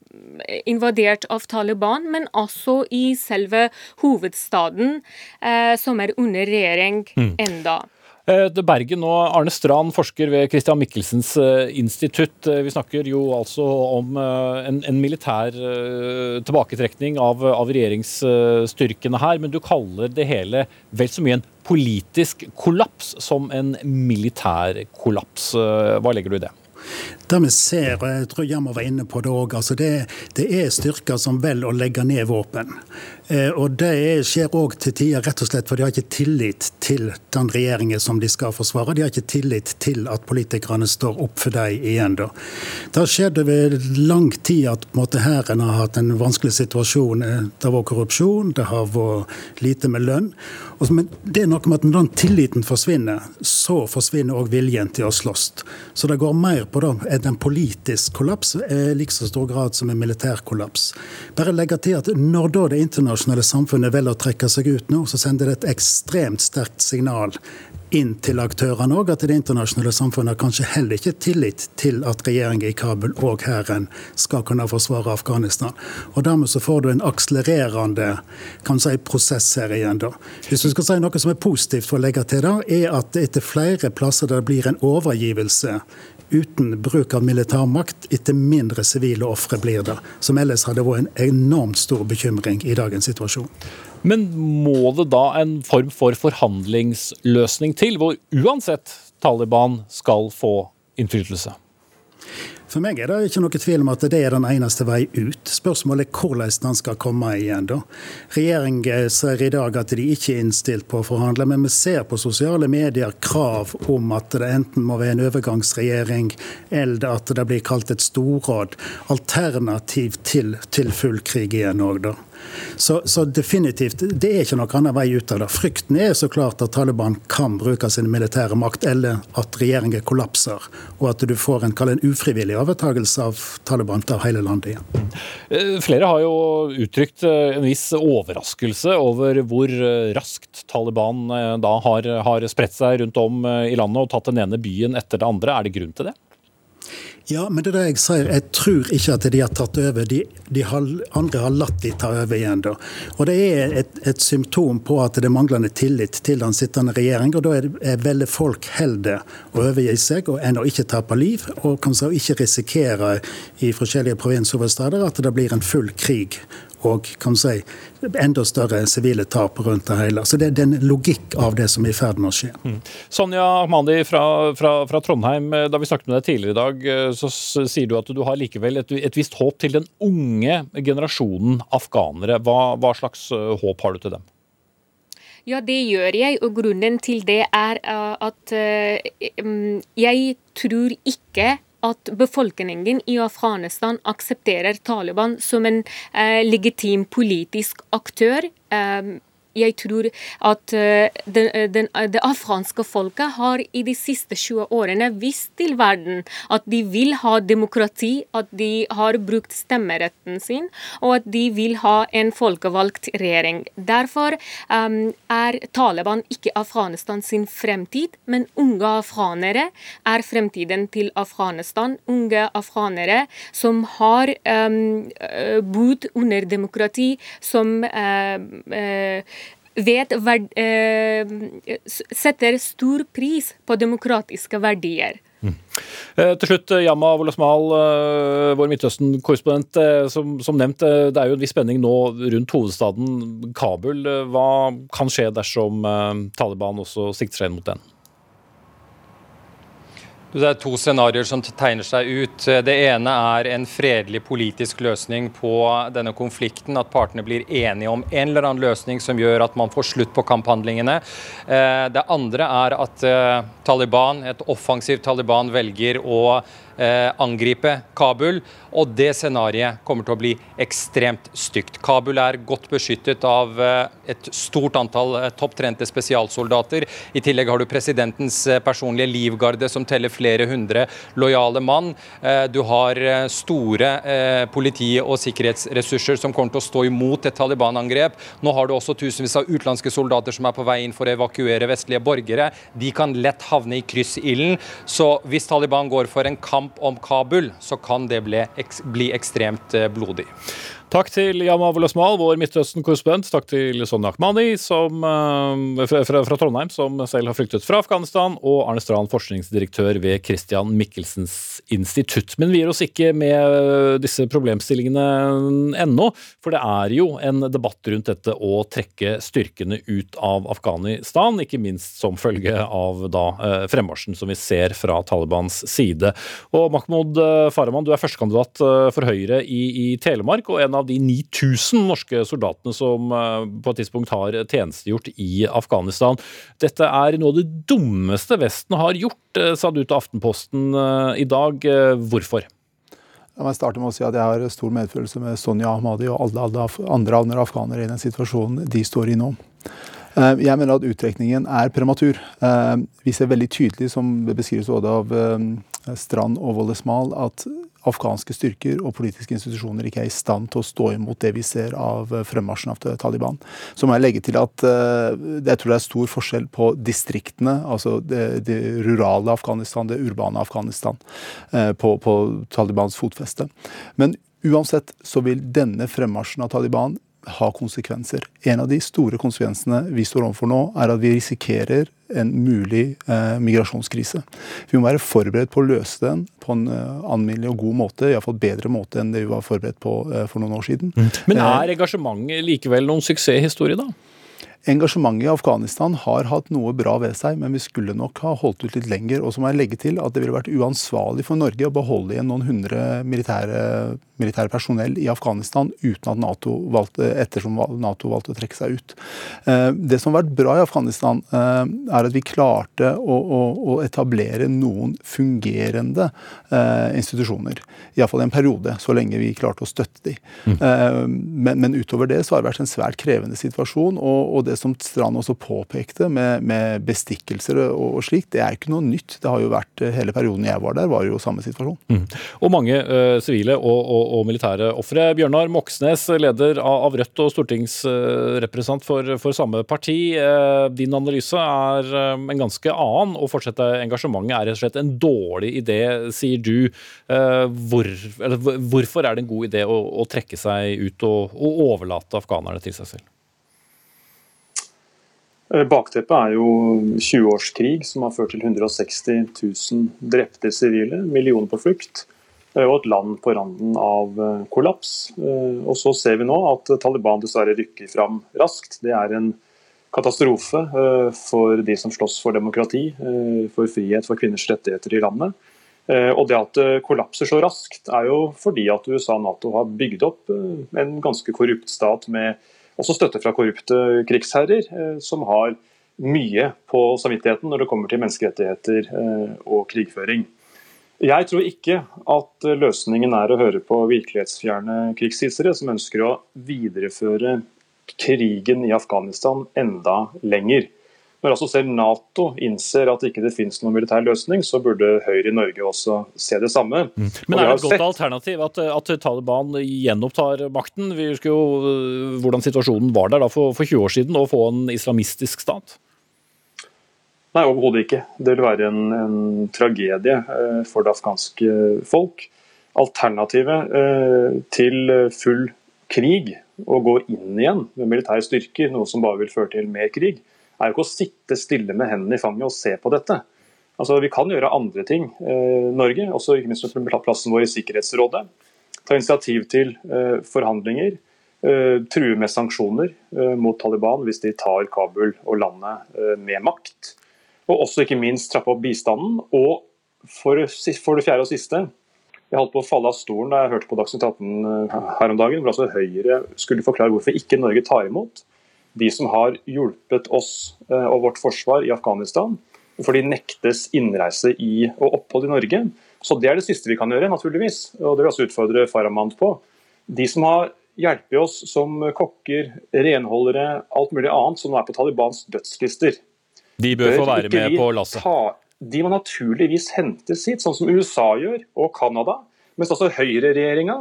invadert av Taliban, men også i selve hovedstaden, uh, som er under regjering mm. enda. Bergen og Arne Strand, forsker ved Christian Michelsens eh, institutt. Eh, vi snakker jo altså om en, en militær tilbaketrekning av, av, regjeringsstyrkene her, men du kaller det hele vel så mye en politisk kollaps som en militær kollaps. Hva legger du i det? Det vi ser, og jeg tror Jammer var inne på det òg, altså det, det, er styrker som velger å legge ned våpen. Eh, og Det skjer òg til tider rett og slett for de har ikke tillit til den regjeringen som de skal forsvare. De har ikke tillit til at politikerne står opp for dem igjen. da. Det har skjedd over lang tid at hæren har hatt en vanskelig situasjon. Eh, det har vært korrupsjon, det har vært lite med lønn. Men det er noe med at når den tilliten forsvinner, så forsvinner òg viljen til å slåss. Så det går mer på, da, er det en politisk kollaps i like så stor grad som en militær kollaps. Bare legge til at Når da det internasjonale samfunnet velger å trekke seg ut nå, så sender det et ekstremt sterkt signal inn til aktørene òg, at det internasjonale samfunnet har kanskje heller ikke tillit til at regjeringen i Kabul og hæren skal kunne forsvare Afghanistan. Og Dermed så får du en akselererende kan si, prosess her igjen. da. Hvis du skal si noe som er positivt for å legge til da, er at etter flere plasser der det blir en overgivelse uten bruk av militærmakt, etter mindre sivile ofre blir det. Som ellers hadde vært en enormt stor bekymring i dagens situasjon. Men må det da en form for forhandlingsløsning til, hvor uansett Taliban skal få innflytelse? For meg er det ikke noe tvil om at det er den eneste vei ut. Spørsmålet er hvordan den skal komme igjen. da. Regjeringen sier i dag at de ikke er innstilt på å forhandle, men vi ser på sosiale medier krav om at det enten må være en overgangsregjering, eller at det blir kalt et storråd. Alternativ til, til full krig igjen òg, da. Så, så, definitivt, det er ikke noen annen vei ut av det. Frykten er så klart at Taliban kan bruke sin militære makt, eller at regjeringen kollapser, og at du får en, en ufrivillig overtagelse av Taliban til hele landet igjen. Eh, flere har jo uttrykt eh, en viss overraskelse over hvor eh, raskt Taliban da har, har spredt seg rundt om i landet og tatt den ene byen etter det andre. Er det grunn til det? Ja, men det er det jeg sier. Jeg tror ikke at de har tatt over. De, de har, andre har latt de ta over igjen. Da. Og Det er et, et, symptom på at det er manglende tillit til den sittende regjering. og Da er, er veldig folk heller å overgi seg og enn å ikke tape liv. Og kan så ikke risikere i forskjellige provinshovedsteder at det blir en full krig og kan si, enda større sivile tap rundt det hele. Så Det er en logikk av det som er i ferd med å skje. Mm. Sonja Ahmadi fra, fra, fra, Trondheim, da vi snakket med deg tidligere i dag, så sier du at du har likevel et, et visst håp til den unge generasjonen afghanere. Hva, hva slags eh, håp har du til dem? Ja, det gjør jeg, og grunnen til det er at jeg tror ikke at befolkningen i Afghanistan aksepterer Taliban som en eh, legitim politisk aktør. Eh, jeg tror at eh, den, eh, den, eh, det afghanske folket har i de siste 20 årene vist til verden at de vil ha demokrati, at de har brukt stemmeretten sin, og at de vil ha en folkevalgt regjering. Derfor um, er Taliban ikke Afghanistan sin fremtid, men unge afghanere er fremtiden til Afghanistan. Unge afghanere som har um, bodd under demokrati, som uh, uh, vet, eh, setter stor pris på demokratiske verdier. Mm. Eh, til slutt, Yama Wolasmal, eh, vår Midtøsten-korrespondent. Eh, som, som, nevnt, eh, det er jo en viss spenning nå rundt hovedstaden Kabul. Hva kan skje dersom Taliban også sikter seg inn mot den? Det er to scenarioer som tegner seg ut. Det ene er en fredelig politisk løsning på denne konflikten. At partene blir enige om en eller annen løsning som gjør at man får slutt på kamphandlingene. Eh, det andre er at eh, Taliban, et offensivt Taliban velger å angripe Kabul. Og det scenarioet kommer til å bli ekstremt stygt. Kabul er godt beskyttet av eh, et stort antall eh, topptrente spesialsoldater. I tillegg har du presidentens eh, personlige livgarde som teller flere hundre lojale mann. Eh, du har eh, store politi- og sikkerhetsressurser som kommer til å stå imot et Taliban-angrep. Nå har du også tusenvis av utenlandske soldater som er på vei inn for å evakuere vestlige borgere. De kan lett havne i kryssilden. Så hvis Taliban går for en kamp kamp om Kabul, så kan det bli, bli ekstremt eh, blodig. Takk til Yama Wolasmal, vår Midtøsten-korrespondent. Takk til Sonja Akhmani som, uh, fra, fra, Trondheim, som selv har flyktet fra Afghanistan, og Arne Strand, forskningsdirektør ved Christian Michelsens institutt. Men vi gir oss ikke med disse problemstillingene ennå, for det er jo en debatt rundt dette å trekke styrkene ut av Afghanistan, ikke minst som følge av da uh, fremmarsjen som vi ser fra Talibans side. Og Mahmoud eh, Farahman, du er førstekandidat for Høyre i, i Telemark. og en av av de 9000 norske soldatene som eh, på et tidspunkt har tjenestegjort i Afghanistan. Dette er noe av det dummeste Vesten har gjort, eh, sa du til Aftenposten eh, i dag. Hvorfor? La meg starte med å si at Jeg har stor medfølelse med Sonja Ahmadi og alle, alle andre, andre afghanere i den situasjonen de står i nå. Eh, jeg mener at uttrekningen er prematur. Eh, vi ser veldig tydelig, som beskrives både av eh, Strand og Wollesmal, at afghanske styrker og politiske institusjoner ikke er i stand til å stå imot det vi ser av fremmarsjen av Taliban. Så må jeg legge til at jeg tror det er stor forskjell på distriktene, altså det, det rurale Afghanistan, det urbane Afghanistan, på, på Talibans fotfeste. Men uansett så vil denne fremmarsjen av Taliban ha konsekvenser. En av de store konsekvensene vi står overfor nå, er at vi risikerer en mulig eh, migrasjonskrise. Vi må være forberedt på å løse den på en eh, anminnelig og god måte, iallfall bedre måte enn det vi var forberedt på eh, for noen år siden. Mm. Men eh, er engasjementet likevel noen suksesshistorie, da? Engasjementet i Afghanistan har hatt noe bra ved seg, men vi skulle nok ha holdt ut litt lenger. Og så må jeg legge til at det ville vært uansvarlig for Norge å beholde igjen noen hundre militære militære personell i Afghanistan uten at NATO valgte, ettersom Nato valgte å trekke seg ut. Eh, det som har vært bra i Afghanistan, eh, er at vi klarte å, å, å etablere noen fungerende eh, institusjoner. Iallfall i en periode, så lenge vi klarte å støtte de. Mm. Men, men, utover det så har det vært en svært krevende situasjon. Og, og det som Strand også påpekte med, med bestikkelser og, og slikt, det er ikke noe nytt. Det har jo vært Hele perioden jeg var der, var jo samme situasjon. Mm. Og mange sivile uh, og, og og militære ofre. Bjørnar Moxnes, leder av Rødt og stortingsrepresentant for, for, samme parti. Eh, din analyse er eh, en ganske annen. Å fortsette engasjementet er rett og slett en dårlig idé, sier du. Eh, hvor, hvorfor er det en god idé å, å trekke seg ut og, og overlate afghanerne til seg selv? Bakteppet er jo 20 års krig som har ført til 160 000 drepte sivile, millioner på flukt. Eh, og et land på randen av eh, kollaps. Eh, og så ser vi nå at Taliban dessverre rykker fram raskt. Det er en katastrofe for de som slåss for demokrati, for frihet, for kvinners rettigheter i landet. Og det at det kollapser så raskt, er jo fordi at USA og Nato har bygd opp en ganske korrupt stat med også støtte fra korrupte krigsherrer, som har mye på samvittigheten når det kommer til menneskerettigheter og krigføring. Jeg tror ikke at løsningen er å høre på virkelighetsfjerne krigshissere som ønsker å videreføre krigen i Afghanistan enda lenger. Når altså selv Nato innser at ikke det finnes noen militær løsning, så burde Høyre i Norge også se det samme. Mm. Men er det et godt sett... alternativ at, at, Taliban gjenopptar makten? Vi husker jo øh, hvordan situasjonen var der da for, for 20 år siden, å få en islamistisk stat? Nei, overhodet ikke. Det vil være en, en tragedie eh, for det afghanske folk. Alternativet eh, til full krig, å gå inn igjen med militære styrker, noe som bare vil føre til mer krig, er jo ikke å sitte stille med hendene i fanget og se på dette. Altså, Vi kan gjøre andre ting, eh, Norge, også ikke minst plassen vår i Sikkerhetsrådet. Ta initiativ til eh, forhandlinger. True med sanksjoner mot Taliban hvis de tar Kabul og landet med makt. Og også ikke minst trappe opp bistanden. Og for, for, det fjerde og siste, jeg holdt på å falle av stolen da jeg hørte på Dagsnytt 18 eh, her om dagen, hvor altså Høyre skulle forklare hvorfor ikke Norge tar imot de som har hjulpet oss eh, og vårt forsvar i Afghanistan, for de nektes innreise i og opphold i Norge. Så Det er det siste vi kan gjøre, naturligvis. og Det vil også utfordre Farahmand på. De som har hjulpet oss som kokker, renholdere, alt mulig annet som nå er på Talibans dødslister, de bør, bør få være med på lasset? de må naturligvis hentes hit, sånn som USA gjør, og Canada. Mens altså høyreregjeringa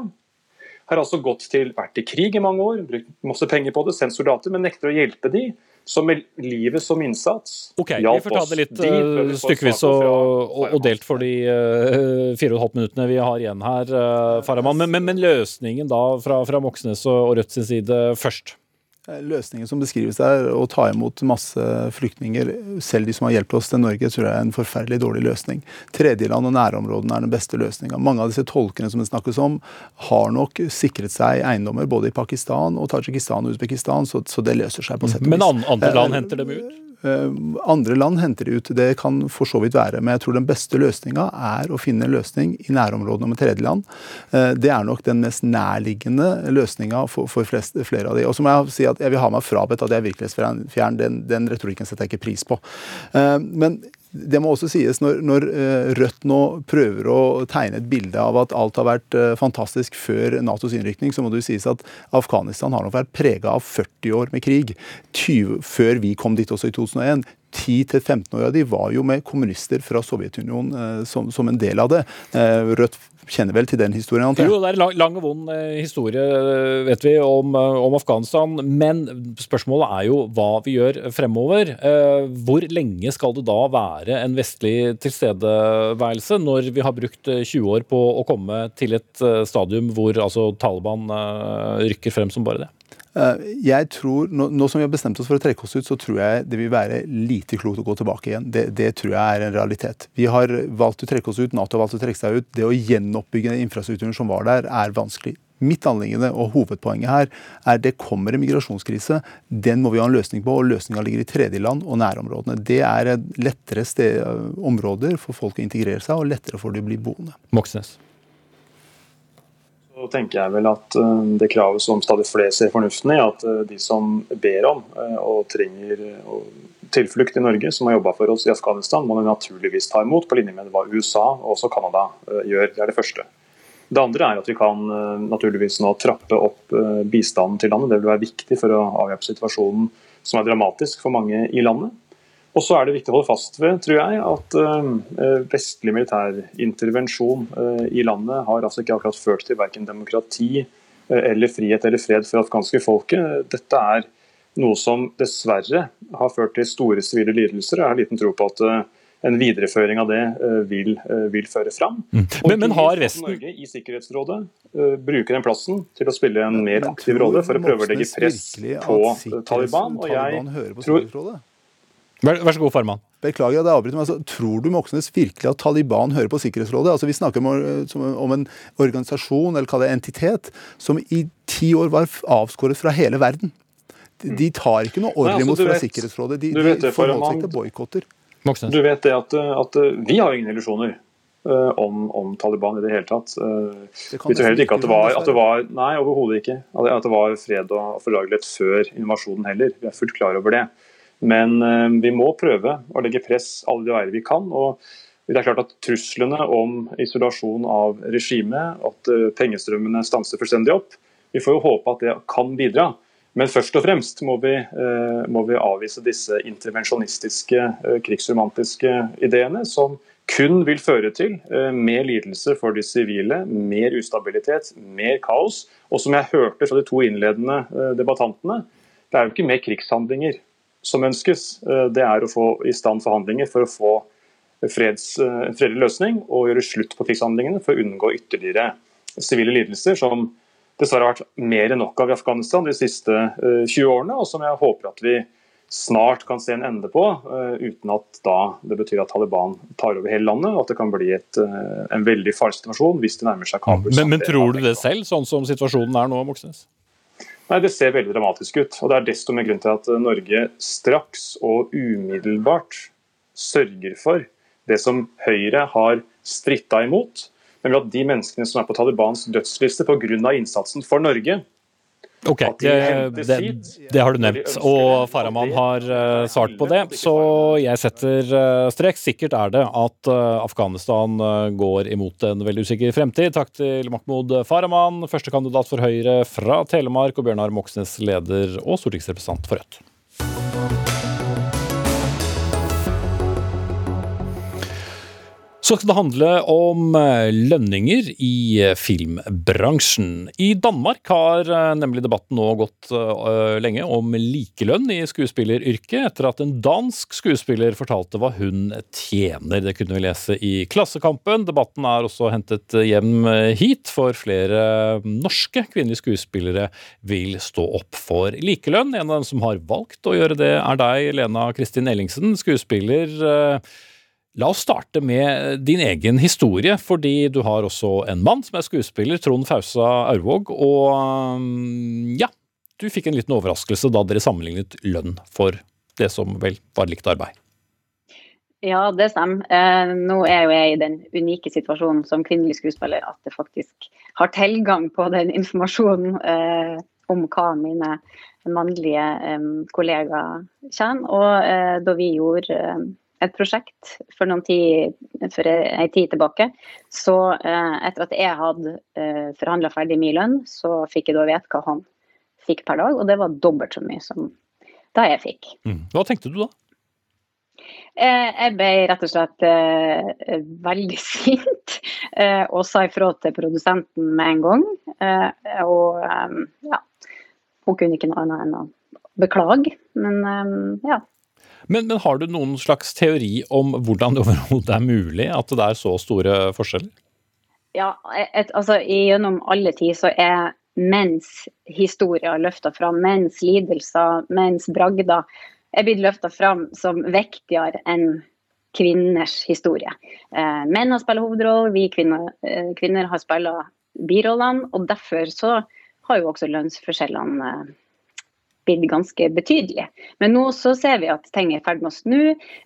har altså gått til, vært i krig i mange år, brukt masse penger på det, sendt soldater, men nekter å hjelpe de som med livet som innsats. Ok, Vi får ta det litt de uh, stykkevis og, og, og, delt for de uh, fire og et halvt minuttene vi har igjen her, uh, Farahman. Men, men, men, løsningen da fra, fra Moxnes og Rødt sin side først? Eh, løsningen som beskrives der, å ta imot masse flyktninger, selv de som har hjulpet oss til Norge, tror jeg er en forferdelig dårlig løsning. Tredjeland og nærområdene er den beste løsninga. Mange av disse tolkene som det snakkes om, har nok sikret seg eiendommer både i Pakistan og Tadsjikistan og Usbekistan, så, så, det løser seg på sett og vis. Men andre land eh, henter dem ut? Eh, andre land henter det ut, det kan for så vidt være. Men jeg tror den beste løsninga er å finne en løsning i nærområdene med tredjeland. Eh, det er nok den mest nærliggende løsninga for, flest, flere av de. Og så må jeg si at jeg vil ha meg frabedt at jeg er virkelighetsfjern. Den, den retorikken setter jeg ikke pris på. Eh, men det må også sies, når, når, Rødt nå prøver å tegne et bilde av at alt har vært fantastisk før Natos innrykning, så må det jo sies at Afghanistan har nok vært prega av 40 år med krig. 20, før vi kom dit også i 2001. 10-15 år av de var jo med kommunister fra Sovjetunionen som, som, en del av det. Rødt kjenner vel til den historien? antar? Jo, det er en lang og vond eh, historie, vet vi, om, eh, om, Afghanistan. Men spørsmålet er jo hva vi gjør fremover. Eh, hvor lenge skal det da være en vestlig tilstedeværelse, når vi har brukt 20 år på å komme til et stadium hvor altså Taliban rykker frem som bare det? Eh, jeg tror, nå, nå, som vi har bestemt oss for å trekke oss ut, så tror jeg det vil være lite klokt å gå tilbake igjen. Det, det, tror jeg er en realitet. Vi har valgt å trekke oss ut, Nato har valgt å trekke seg ut. Det å gjenoppbygge den infrastrukturen som var der, er vanskelig. Mitt anliggende og hovedpoenget her er det kommer en migrasjonskrise. Den må vi ha en løsning på, og løsninga ligger i tredjeland og nærområdene. Det er lettere sted, områder for folk å integrere seg, og lettere for de å bli boende. Moxnes så tenker jeg vel at eh, det kravet som stadig flere ser fornuften i, at eh, de som ber om eh, og trenger tilflukt i Norge, som har jobba for oss i Afghanistan, må vi naturligvis ta imot, på linje med hva USA og også Canada gjør. Det er det første. Det andre er at vi kan naturligvis nå trappe opp bistanden til landet. Det vil være viktig for å avhjelpe situasjonen som er dramatisk for mange i landet. Og så er det viktig å holde fast ved, tror jeg, at uh, vestlig militærintervensjon intervensjon i landet har altså ikke akkurat ført til verken demokrati eller frihet eller fred for afghanske folket. Dette er noe som dessverre har ført til store sivile lidelser. Jeg har liten tro på at en videreføring av det vil, vil føre fram. Mm. Men, men, har Vesten Norge i Sikkerhetsrådet bruker den plassen til å spille en mer aktiv rolle for å prøve å legge press på Taliban. Og jeg tror Vær, vær, så god, Farman. Beklager at jeg avbryter, men altså, Tror du Moxnes virkelig at Taliban hører på Sikkerhetsrådet? Altså, Vi snakker om, om en organisasjon eller kall det entitet, som i ti år var avskåret fra hele verden. De tar ikke noe ordre imot altså, fra Sikkerhetsrådet. De, de forholder seg til boikotter. Du vet det at, at, vi har ingen illusjoner. Uh, om, om, Taliban i det hele tatt. Det vi tror heller ikke at det var, at det var Nei, overhodet ikke. At det var fred og fordragelighet før invasjonen heller. Vi er fullt klar over det. Men eh, vi må prøve å legge press alle de veier vi kan. og det er klart at Truslene om isolasjon av regimet, at eh, pengestrømmene stanser fullstendig opp, vi får jo håpe at det kan bidra. Men først og fremst må vi, eh, må vi avvise disse intervensjonistiske, krigsromantiske ideene, som kun vil føre til mer lidelse for de sivile, mer ustabilitet, mer kaos. Og som jeg hørte fra de to innledende debattantene, det er jo ikke mer krigshandlinger som ønskes, eh, det er å få i stand forhandlinger for å få freds, eh, fredelig løsning og gjøre slutt på krigshandlingene for å unngå ytterligere sivile lidelser, som dessverre har vært mer enn nok av i Afghanistan de siste 20 eh, årene, og som jeg håper at vi snart kan se en ende på, uten at da det betyr at Taliban tar over hele landet, og at det kan bli et, en veldig farlig situasjon hvis det nærmer seg Kabul. Men, men tror du det selv, sånn som situasjonen er nå, Moxnes? Nei, Det ser veldig dramatisk ut. og Det er desto mer grunn til at Norge straks og umiddelbart sørger for det som Høyre har stritta imot, nemlig at de menneskene som er på Talibans dødsliste pga. innsatsen for Norge, Ok, det, det, det, har du nevnt, og Farahman har uh, svart på det. Så jeg setter uh, strek. Sikkert er det at uh, Afghanistan går imot en veldig usikker fremtid. Takk til Mahmoud Farahman, førstekandidat for Høyre fra Telemark, og Bjørnar Moxnes, leder og stortingsrepresentant for Rødt. Så skal det handle om eh, lønninger i eh, filmbransjen. I Danmark har eh, nemlig debatten nå gått lenge om likelønn i skuespilleryrket, etter at en dansk skuespiller fortalte hva hun tjener. Det kunne vi lese i Klassekampen. Debatten er også hentet hjem hit, for flere norske kvinnelige skuespillere vil stå opp for likelønn. En av dem som har valgt å gjøre det, er deg, Lena Kristin Ellingsen, skuespiller. La oss starte med din egen historie, fordi du har også en mann som er skuespiller, Trond Fausa Aurvåg, og mm, ja, du fikk en liten overraskelse da dere sammenlignet lønn for det som vel var likt arbeid. Ja, det stemmer. Eh, nå er jo jeg i den unike situasjonen som kvinnelig skuespiller at jeg faktisk har tilgang på den informasjonen eh, om hva mine mannlige eh, kollegaer tjener. Og da vi gjorde et prosjekt for noen tid, for en tid tilbake. Så eh, etter at jeg hadde eh, forhandla ferdig min lønn, så fikk jeg da vite hva han fikk per dag, og det var dobbelt så mye som da jeg fikk. Mm. Hva tenkte du da? Eh, jeg ble rett og slett eh, veldig sint eh, og sa ifra til produsenten med en gang. Eh, og eh, ja, hun kunne ikke noe annet enn å beklage, men ja. Men, men, har du noen slags teori om hvordan det overhodet er mulig at det er så store forskjeller? Ja, et, altså Gjennom alle tid så er menns historier løfta fram, menns lidelser, menns bragder er blitt løfta fram som viktigere enn kvinners historie. Eh, menn har spilt hovedroller, vi kvinner, eh, kvinner har spilt birollene. Og derfor så har jo også lønnsforskjellene eh, blitt ganske betydelig. Men nå så ser vi at ting er i ferd med å snu.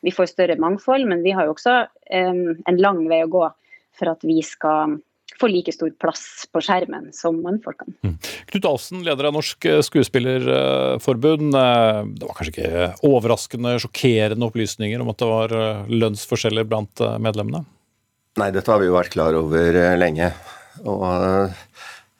Vi får større mangfold, men vi har jo også en lang vei å gå for at vi skal få like stor plass på skjermen som mannfolkene. Mm. Knut Alsen, leder av Norsk Skuespillerforbund. Eh, det var kanskje ikke overraskende, sjokkerende opplysninger om at det var eh, lønnsforskjeller blant eh, medlemmene? Nei, dette har vi jo vært klar over lenge. Og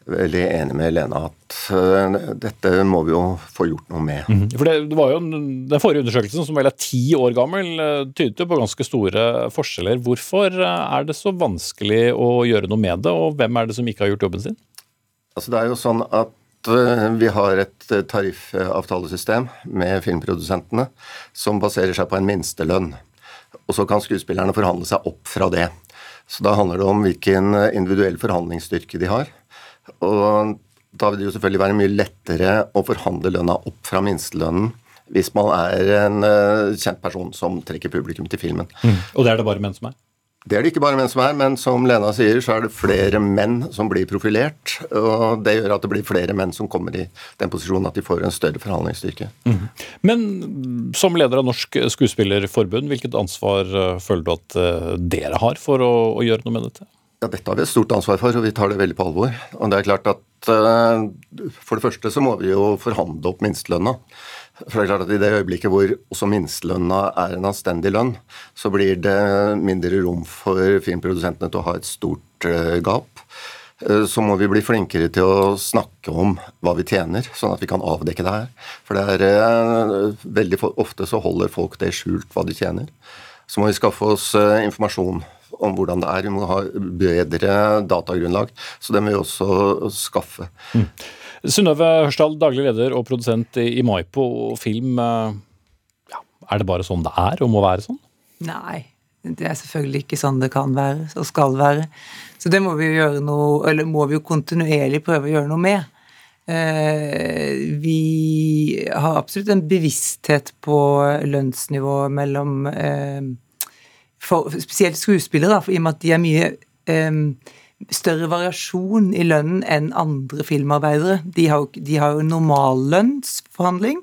veldig enig med Lena at uh, dette må vi jo få gjort noe med. Mm. For det, det, var jo Den forrige undersøkelsen, som vel er ti år gammel, uh, tydet jo på ganske store forskjeller. Hvorfor uh, er det så vanskelig å gjøre noe med det, og hvem er det som ikke har gjort jobben sin? Altså Det er jo sånn at vi har et tariffavtalesystem med filmprodusentene som baserer seg på en minstelønn. Og så kan skuespillerne forhandle seg opp fra det. Så da handler det om hvilken individuell forhandlingsstyrke de har. Og da vil det jo selvfølgelig være mye lettere å forhandle lønna opp fra minstelønnen hvis man er en uh, kjent person som trekker publikum til filmen. Mm. Og det er det bare menn som er? Det er det ikke bare menn som er, men som Lena sier, så er det flere menn som blir profilert. Og det gjør at det blir flere menn som kommer i den posisjonen at de får en større forhandlingsstyrke. Mm. Men som leder av Norsk Skuespillerforbund, hvilket ansvar uh, føler du at uh, dere har for å, å gjøre noe med dette? Ja, Dette har vi et stort ansvar for, og vi tar det veldig på alvor. Og det er klart at uh, For det første så må vi jo forhandle opp minstelønna. For det er klart at I det øyeblikket hvor også minstelønna er en anstendig lønn, så blir det mindre rom for filmprodusentene til å ha et stort uh, gap. Uh, så må vi bli flinkere til å snakke om hva vi tjener, sånn at vi kan avdekke det her. For det er veldig ofte så holder folk det skjult hva de tjener. Så må vi skaffe oss informasjon om hvordan det er. Vi må ha bedre datagrunnlag. Så det må vi også skaffe. Mm. Synnøve Hørsdal, daglig leder og produsent i Maipo film. Eh, ja, er det bare sånn det er, og må være sånn? Nei, det er selvfølgelig ikke sånn det kan være og skal være. Så det må vi jo gjøre noe, eller må vi jo kontinuerlig prøve å gjøre noe med. Eh, vi har absolutt en bevissthet på lønnsnivå mellom eh, for spesielt skuespillere, i og med at de er mye um, større variasjon i lønnen enn andre filmarbeidere. De har, de har jo normallønnsforhandling,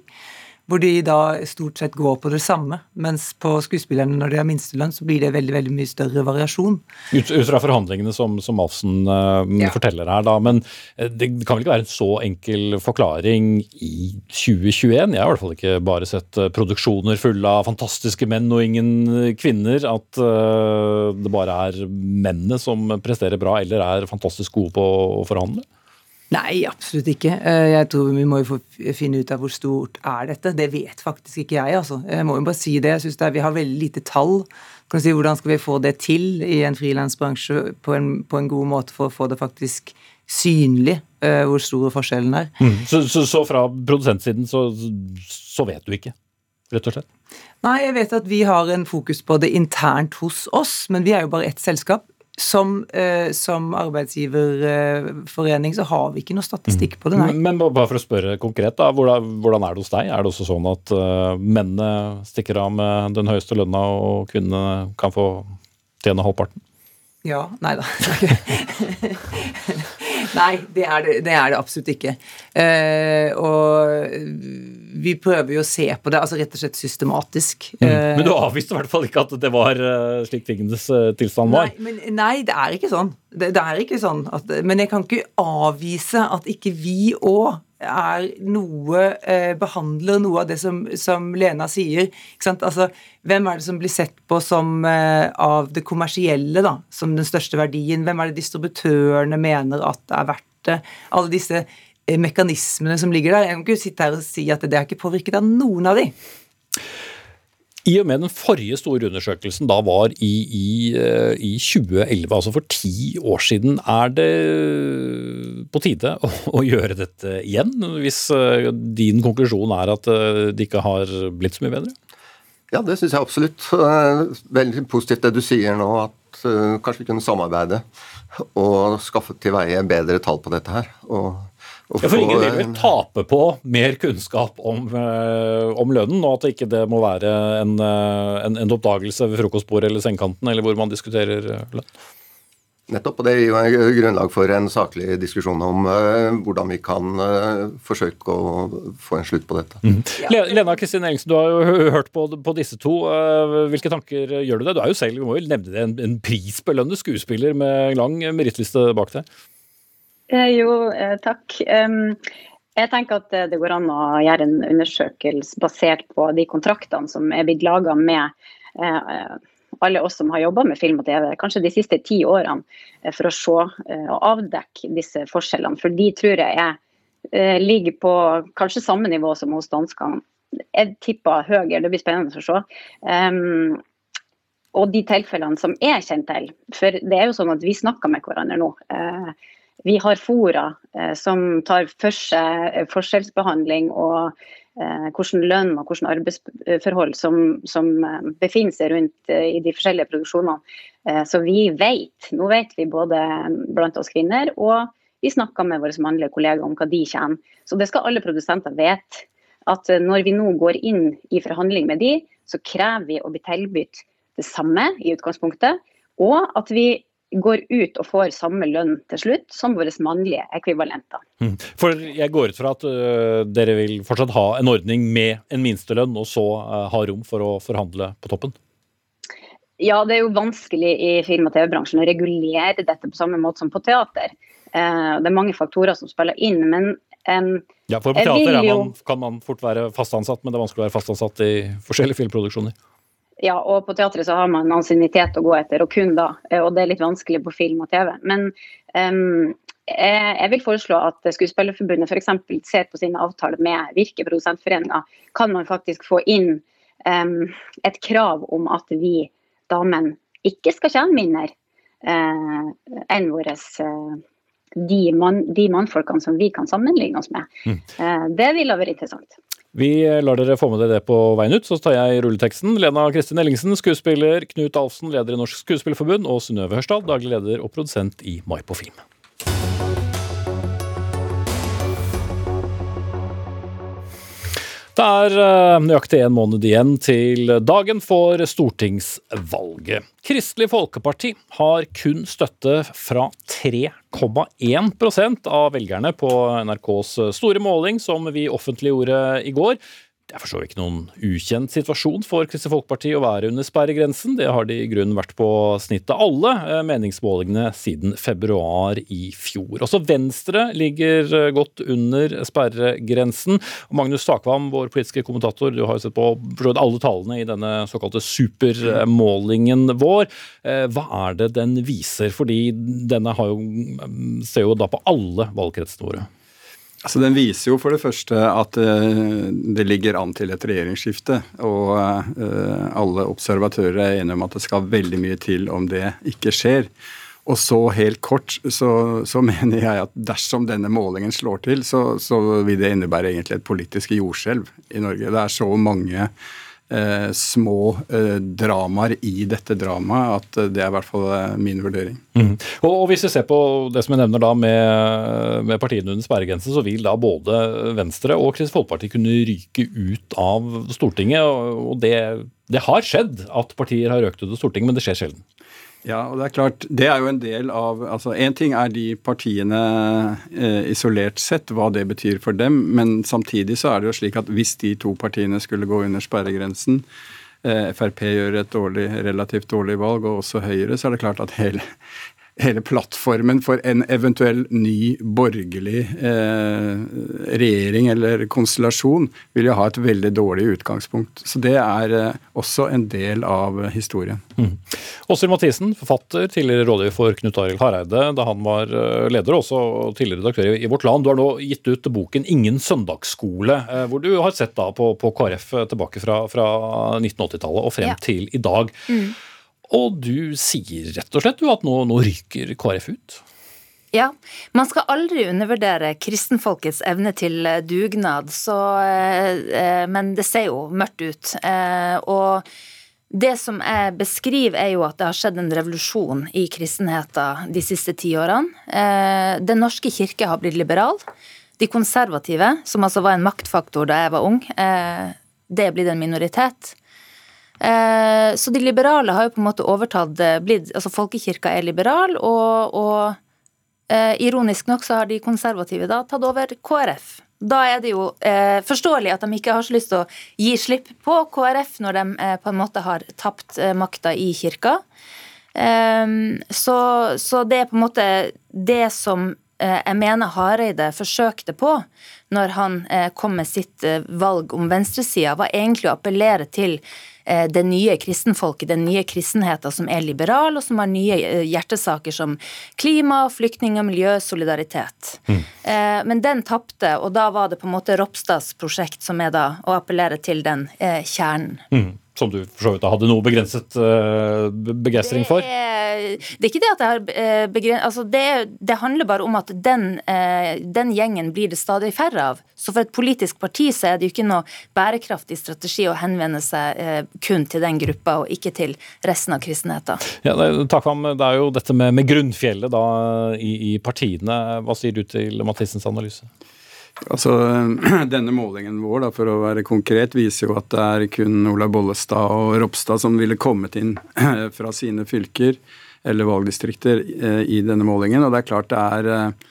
hvor de da stort sett går på det samme. Mens på skuespillerne, når de har minstelønn, så blir det veldig veldig mye større variasjon. Ut, ut fra forhandlingene som, som Alfsen uh, ja. forteller her, da. Men eh, det kan vel ikke være en så enkel forklaring i 2021? Jeg har i hvert fall ikke bare sett uh, produksjoner fulle av fantastiske menn og ingen kvinner. At uh, det bare er mennene som presterer bra eller er fantastisk gode på å forhandle? Nei, absolutt ikke. Eh, jeg tror vi må jo finne ut av hvor stort er dette. Det vet faktisk ikke jeg, altså. Jeg må jo bare si det. Jeg syns vi har veldig lite tall. Kan si, hvordan skal vi få det til i en frilansbransje på, på, en god måte for å få det faktisk synlig uh, hvor store forskjellen er. Mm. Så, så, så, fra produsentsiden så, så vet du ikke, rett og slett? Nei, jeg vet at vi har en fokus på det internt hos oss, men vi er jo bare ett selskap. Som, eh, som, arbeidsgiverforening så har vi ikke noe statistikk på det, nei. Men bare for å spørre konkret, da, hvordan, hvordan er det hos deg? Er det også sånn at uh, mennene stikker av med den høyeste lønna, og kvinnene kan få tjene halvparten? Ja. Nei da. nei, det er det, det er det, absolutt ikke. Uh, og vi prøver jo å se på det, altså rett og slett systematisk. Mm. Men du avviste i hvert fall ikke at det var uh, slik tingenes uh, tilstand var? Nei, men, nei, det er ikke sånn. Det, det er ikke sånn at, men jeg kan ikke avvise at ikke vi òg er noe eh, Behandler noe av det som, som Lena sier. Altså, hvem er det som blir sett på som eh, av det kommersielle da, som den største verdien? Hvem er det distributørene mener at er verdt det? Alle disse eh, mekanismene som ligger der. Jeg kan ikke sitte her og si at det er ikke påvirket av noen av de. I og med den forrige store undersøkelsen da var i, i, eh, i 2011, altså for ti år siden, er det på tide å, å, gjøre dette igjen? Hvis eh, din konklusjon er at eh, det ikke har blitt så mye bedre? Ja, det syns jeg absolutt. Veldig positivt det du sier nå, at kanskje vi kunne samarbeide og skaffe til veie bedre tall på dette her. og ja, for ingen vil vel tape på mer kunnskap om, uh, om lønnen, og at det ikke det må være en, uh, en, en oppdagelse ved frokostbordet eller sengekanten, eller hvor man diskuterer uh, lønn? Nettopp, og det gir jo grunnlag for en saklig diskusjon om uh, hvordan vi kan uh, forsøke å få en slutt på dette. Mm. Lena Kristin Engelsen, du har jo hørt på, på disse to. Uh, hvilke tanker gjør du deg? Du er jo selv vi må jo nevne det, en, en prisbelønnet skuespiller med lang merittliste bak deg. Eh, jo, eh, takk. Jeg tenker at det går an å gjøre en undersøkelse basert på de kontraktene som er blitt laga med eh, alle oss som har jobba med film og TV, kanskje de siste ti årene, for å se og avdekke disse forskjellene. For de tror jeg er, ligger på kanskje samme nivå som hos danskene. Jeg tipper høyere, det blir spennende å se. Og de tilfellene som jeg kjenner til. For det er jo sånn at vi snakker med hverandre nå. Uh, vi har fora eh, som tar for seg eh, forskjellsbehandling og eh, hvordan lønn og hvordan arbeidsforhold som, som befinner seg rundt i de forskjellige produksjonene. Så vi vet, nå vet vi både blant oss kvinner og vi snakker med våre mannlige kollegaer om hva de tjener. Så det skal alle produsenter vite. At når vi nå går inn i forhandling med de, så krever vi å bli tilbudt det samme i utgangspunktet. Og at vi går ut og får samme lønn til slutt som våre mannlige ekvivalenter. Mm. For jeg går ut fra at uh, dere vil fortsatt ha en ordning med en minstelønn, og så uh, ha rom for å forhandle på toppen? Ja, det er jo vanskelig i film- og TV-bransjen å regulere dette på samme måte som på teater. Uh, det er mange faktorer som spiller inn, men um, Ja, for på teater man, kan man fort være fast ansatt, men det er vanskelig å være fast ansatt i forskjellige filmproduksjoner. Ja, og på teatret så har man ansiennitet å gå etter, og kun da. Eh, og det er litt vanskelig på film og TV. Men um, jeg vil foreslå at Skuespillerforbundet f.eks. ser på sine avtaler med Virke produsentforeninga. Kan man faktisk få inn um, et krav om at vi damene ikke skal tjene mindre uh, enn våre uh, de, man, de mannfolkene som vi kan sammenligne oss med. Mm. Uh, det ville vært interessant. Vi lar dere få med dere det på veien ut, så tar jeg rulleteksten. Lena Kristin Ellingsen, skuespiller. Knut Alfsen, leder i Norsk Skuespillerforbund. Og Synnøve Hørsdal, daglig leder og produsent i Mai på film. Det er eh, nøyaktig en måned igjen til dagen for stortingsvalget. Kristelig Folkeparti har kun støtte fra 3,1% av velgerne på NRKs store måling som vi offentliggjorde i går. Det er for så vidt ikke noen ukjent situasjon for Kristelig Folkeparti å være under sperregrensen. Det har de i grunnen vært på snittet alle eh, meningsmålingene siden februar i fjor. Også Venstre ligger eh, godt under sperregrensen. Magnus Takvam, vår politiske kommentator, du har jo sett på alle tallene i denne såkalte supermålingen vår. Eh, hva er det den viser? Fordi denne jo, mm, ser jo da på alle valgkretsene våre. Altså, den viser jo for det første at uh, det ligger an til et regjeringsskifte. Og uh, alle observatører er enige om at det skal veldig mye til om det ikke skjer. Og så helt kort så, så mener jeg at dersom denne målingen slår til, så, så vil det innebære egentlig et politisk jordskjelv i Norge. Det er så mange eh, små eh, dramaer i dette dramaet, at eh, det er i hvert fall eh, min vurdering. Mm. Og, Hvis vi ser på det som jeg nevner da med, med partiene under sperregrensen, så vil da både Venstre og Kristelig Folkeparti kunne ryke ut av Stortinget. og det, det har skjedd at partier har røkt ut av Stortinget, men det skjer sjelden. Ja, og det er klart, det er jo en del av altså Én ting er de partiene eh, isolert sett, hva det betyr for dem, men samtidig så er det jo slik at hvis de to partiene skulle gå under sperregrensen, eh, Frp gjør et dårlig, relativt dårlig valg, og også Høyre, så er det klart at hele, hele plattformen for en eventuell ny borgerlig eh, regjering eller konstellasjon vil jo ha et veldig dårlig utgangspunkt. Så det er eh, også en del av historien. Mm. Åshild Mathisen, forfatter, tidligere rådgiver for Knut Arild Hareide da han var eh, leder, også tidligere redaktør i Vårt Land. Du har nå gitt ut boken 'Ingen søndagsskole', eh, hvor du har sett da på, på KrF tilbake fra, fra 1980-tallet og frem ja. til i dag. Mm. Og du sier rett og slett at nå, nå ryker KrF ut? Ja, man skal aldri undervurdere kristenfolkets evne til eh, dugnad, så, eh, men det ser jo mørkt ut. Eh, og det som jeg beskriver, er jo at det har skjedd en revolusjon i kristenheten de siste ti årene. Den norske kirke har blitt liberal. De konservative, som altså var en maktfaktor da jeg var ung, det er blitt en minoritet. Eh, så de liberale har jo på en måte overtatt eh, blitt, altså Folkekirka er liberal, og, og eh, ironisk nok så har de konservative da tatt over KrF. Da er det jo eh, forståelig at de ikke har så lyst til å gi slipp på KrF når de eh, på en måte har tapt eh, makta i kirka. Så, så, det er på en måte det som jeg mener Hareide forsøkte på når han kom med sitt valg om venstresida, var egentlig å appellere til det nye kristenfolket, den nye kristenheten som er liberal, og som har nye eh, hjertesaker som klima, flyktninger, miljø, solidaritet. Mm. Eh, men den tapte, og da var det på en måte Ropstads prosjekt som er da å appellere til den kjernen. Mm som du for så vidt hadde noe begrenset uh, begeistring for? Det er, det er, ikke det at jeg har uh, begrenset altså det, det, handler bare om at den, uh, den, gjengen blir det stadig færre av. Så for et politisk parti så er det jo ikke noe bærekraftig strategi å henvende seg kun til den gruppa, og ikke til resten av kristenheten. Ja, det, takk for, det er jo dette med, med grunnfjellet da, i, i partiene. Hva sier du til Mathissens analyse? Altså, Denne målingen vår, da, for å være konkret, viser jo at det er kun Ola Bollestad og Ropstad som ville kommet inn fra sine fylker eller valgdistrikter eh, i denne målingen. Og det er klart det er eh,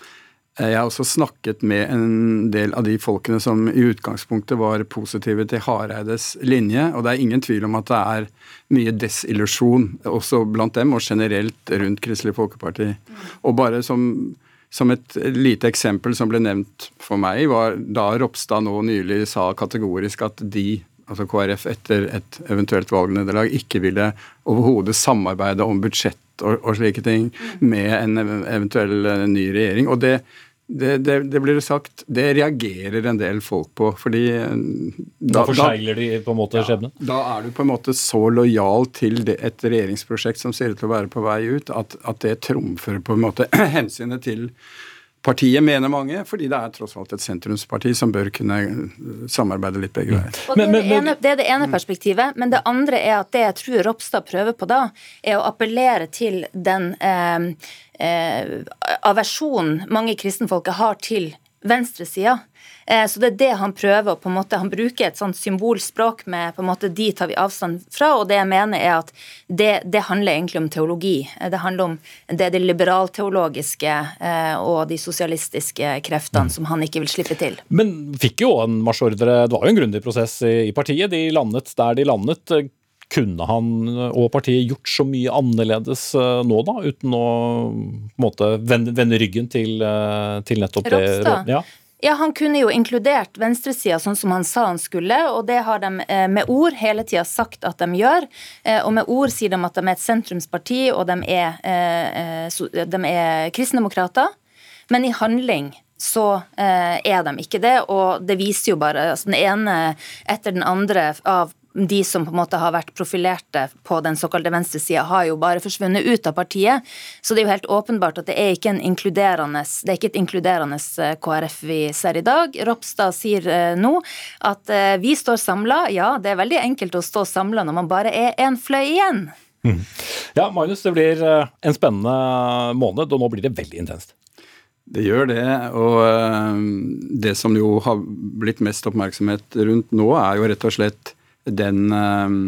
Jeg har også snakket med en del av de folkene som i utgangspunktet var positive til Hareides linje, og det er ingen tvil om at det er mye desillusjon også blant dem, og generelt rundt Kristelig Folkeparti. Og bare som som et lite eksempel som ble nevnt for meg, var da Ropstad nå nylig sa kategorisk at de, altså KrF, etter et eventuelt valgnederlag ikke ville overhodet samarbeide om budsjett og, og slike ting med en eventuell ny regjering. Og det, det, det, det, blir det sagt, det reagerer en del folk på. fordi eh, Da, da forsegler de på en måte skjebnen? Ja, da er du på en måte så lojal til et regjeringsprosjekt som ser ut til å være på vei ut, at, at det trumfer på en måte hensynet til partiet, mener mange, fordi det er tross alt et sentrumsparti som bør kunne samarbeide litt begge veier. Det, er det, ene, er det ene perspektivet, men det andre er at det jeg tror Ropstad prøver på da, er å appellere til den eh, eh, aversjonen mange kristenfolket har til venstresida. Eh, så det er det han prøver. på en måte, Han bruker et sånt symbolspråk med på en måte, de tar vi avstand fra. Og det jeg mener er at det, det handler egentlig om teologi. Eh, det handler om det, det liberalteologiske eh, og de sosialistiske kreftene mm. som han ikke vil slippe til. Men fikk jo en marsjordre. Det var jo en grundig prosess i partiet. De landet der de landet. Kunne han og partiet gjort så mye annerledes nå, da, uten å måte, vende, vende, ryggen til, til nettopp Ropstad. det? Ja. Ja, Han kunne jo inkludert venstresida sånn som han sa han skulle, og det har de eh, med ord hele tida sagt at de gjør. Eh, og med ord sier de at de er et sentrumsparti, og de er, eh, de er kristendemokrater. Men i handling så er de ikke det, og det viser jo bare altså Den ene etter den andre av de som på en måte har vært profilerte på den såkalte venstresida, har jo bare forsvunnet ut av partiet. Så det er jo helt åpenbart at det er ikke en inkluderende, det er ikke et inkluderende eh, KrF vi ser i dag. Ropstad sier eh, nå at eh, vi står samla. Ja, det er veldig enkelt å stå samla når man bare er en fløy igjen. Mm. Ja, Magnus, det blir en spennende måned, og nå blir det veldig intenst. Det gjør det, og det som jo har blitt mest oppmerksomhet rundt nå, er jo rett og slett den ehm,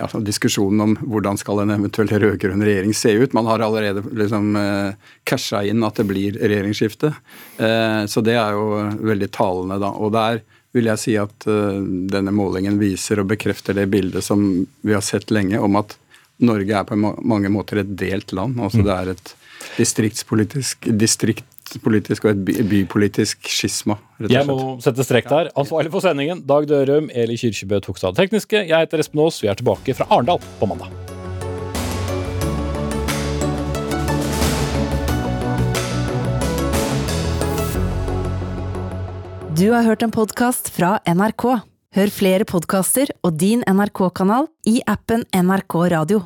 ja, diskusjonen om hvordan skal en eventuell rød-grønn regjering se ut. Man har allerede liksom uh, casha inn at det blir regjeringsskifte. Uh, så det er jo veldig talende, da. Og der vil jeg si at uh, denne målingen viser og bekrefter det bildet som vi har sett lenge, om at Norge er på mange måter et delt land. altså mm. Det er et distriktspolitisk, distriktspolitisk og et bypolitisk skisma. Jeg må sette strek der. Ansvarlig for sendingen, Dag Dørum, Eli Kyrkjebø tok seg av tekniske. Jeg heter Espen Aas, vi er tilbake fra Arendal på mandag. Du har hørt en podkast fra NRK. Hør flere podkaster og din NRK-kanal i appen NRK Radio.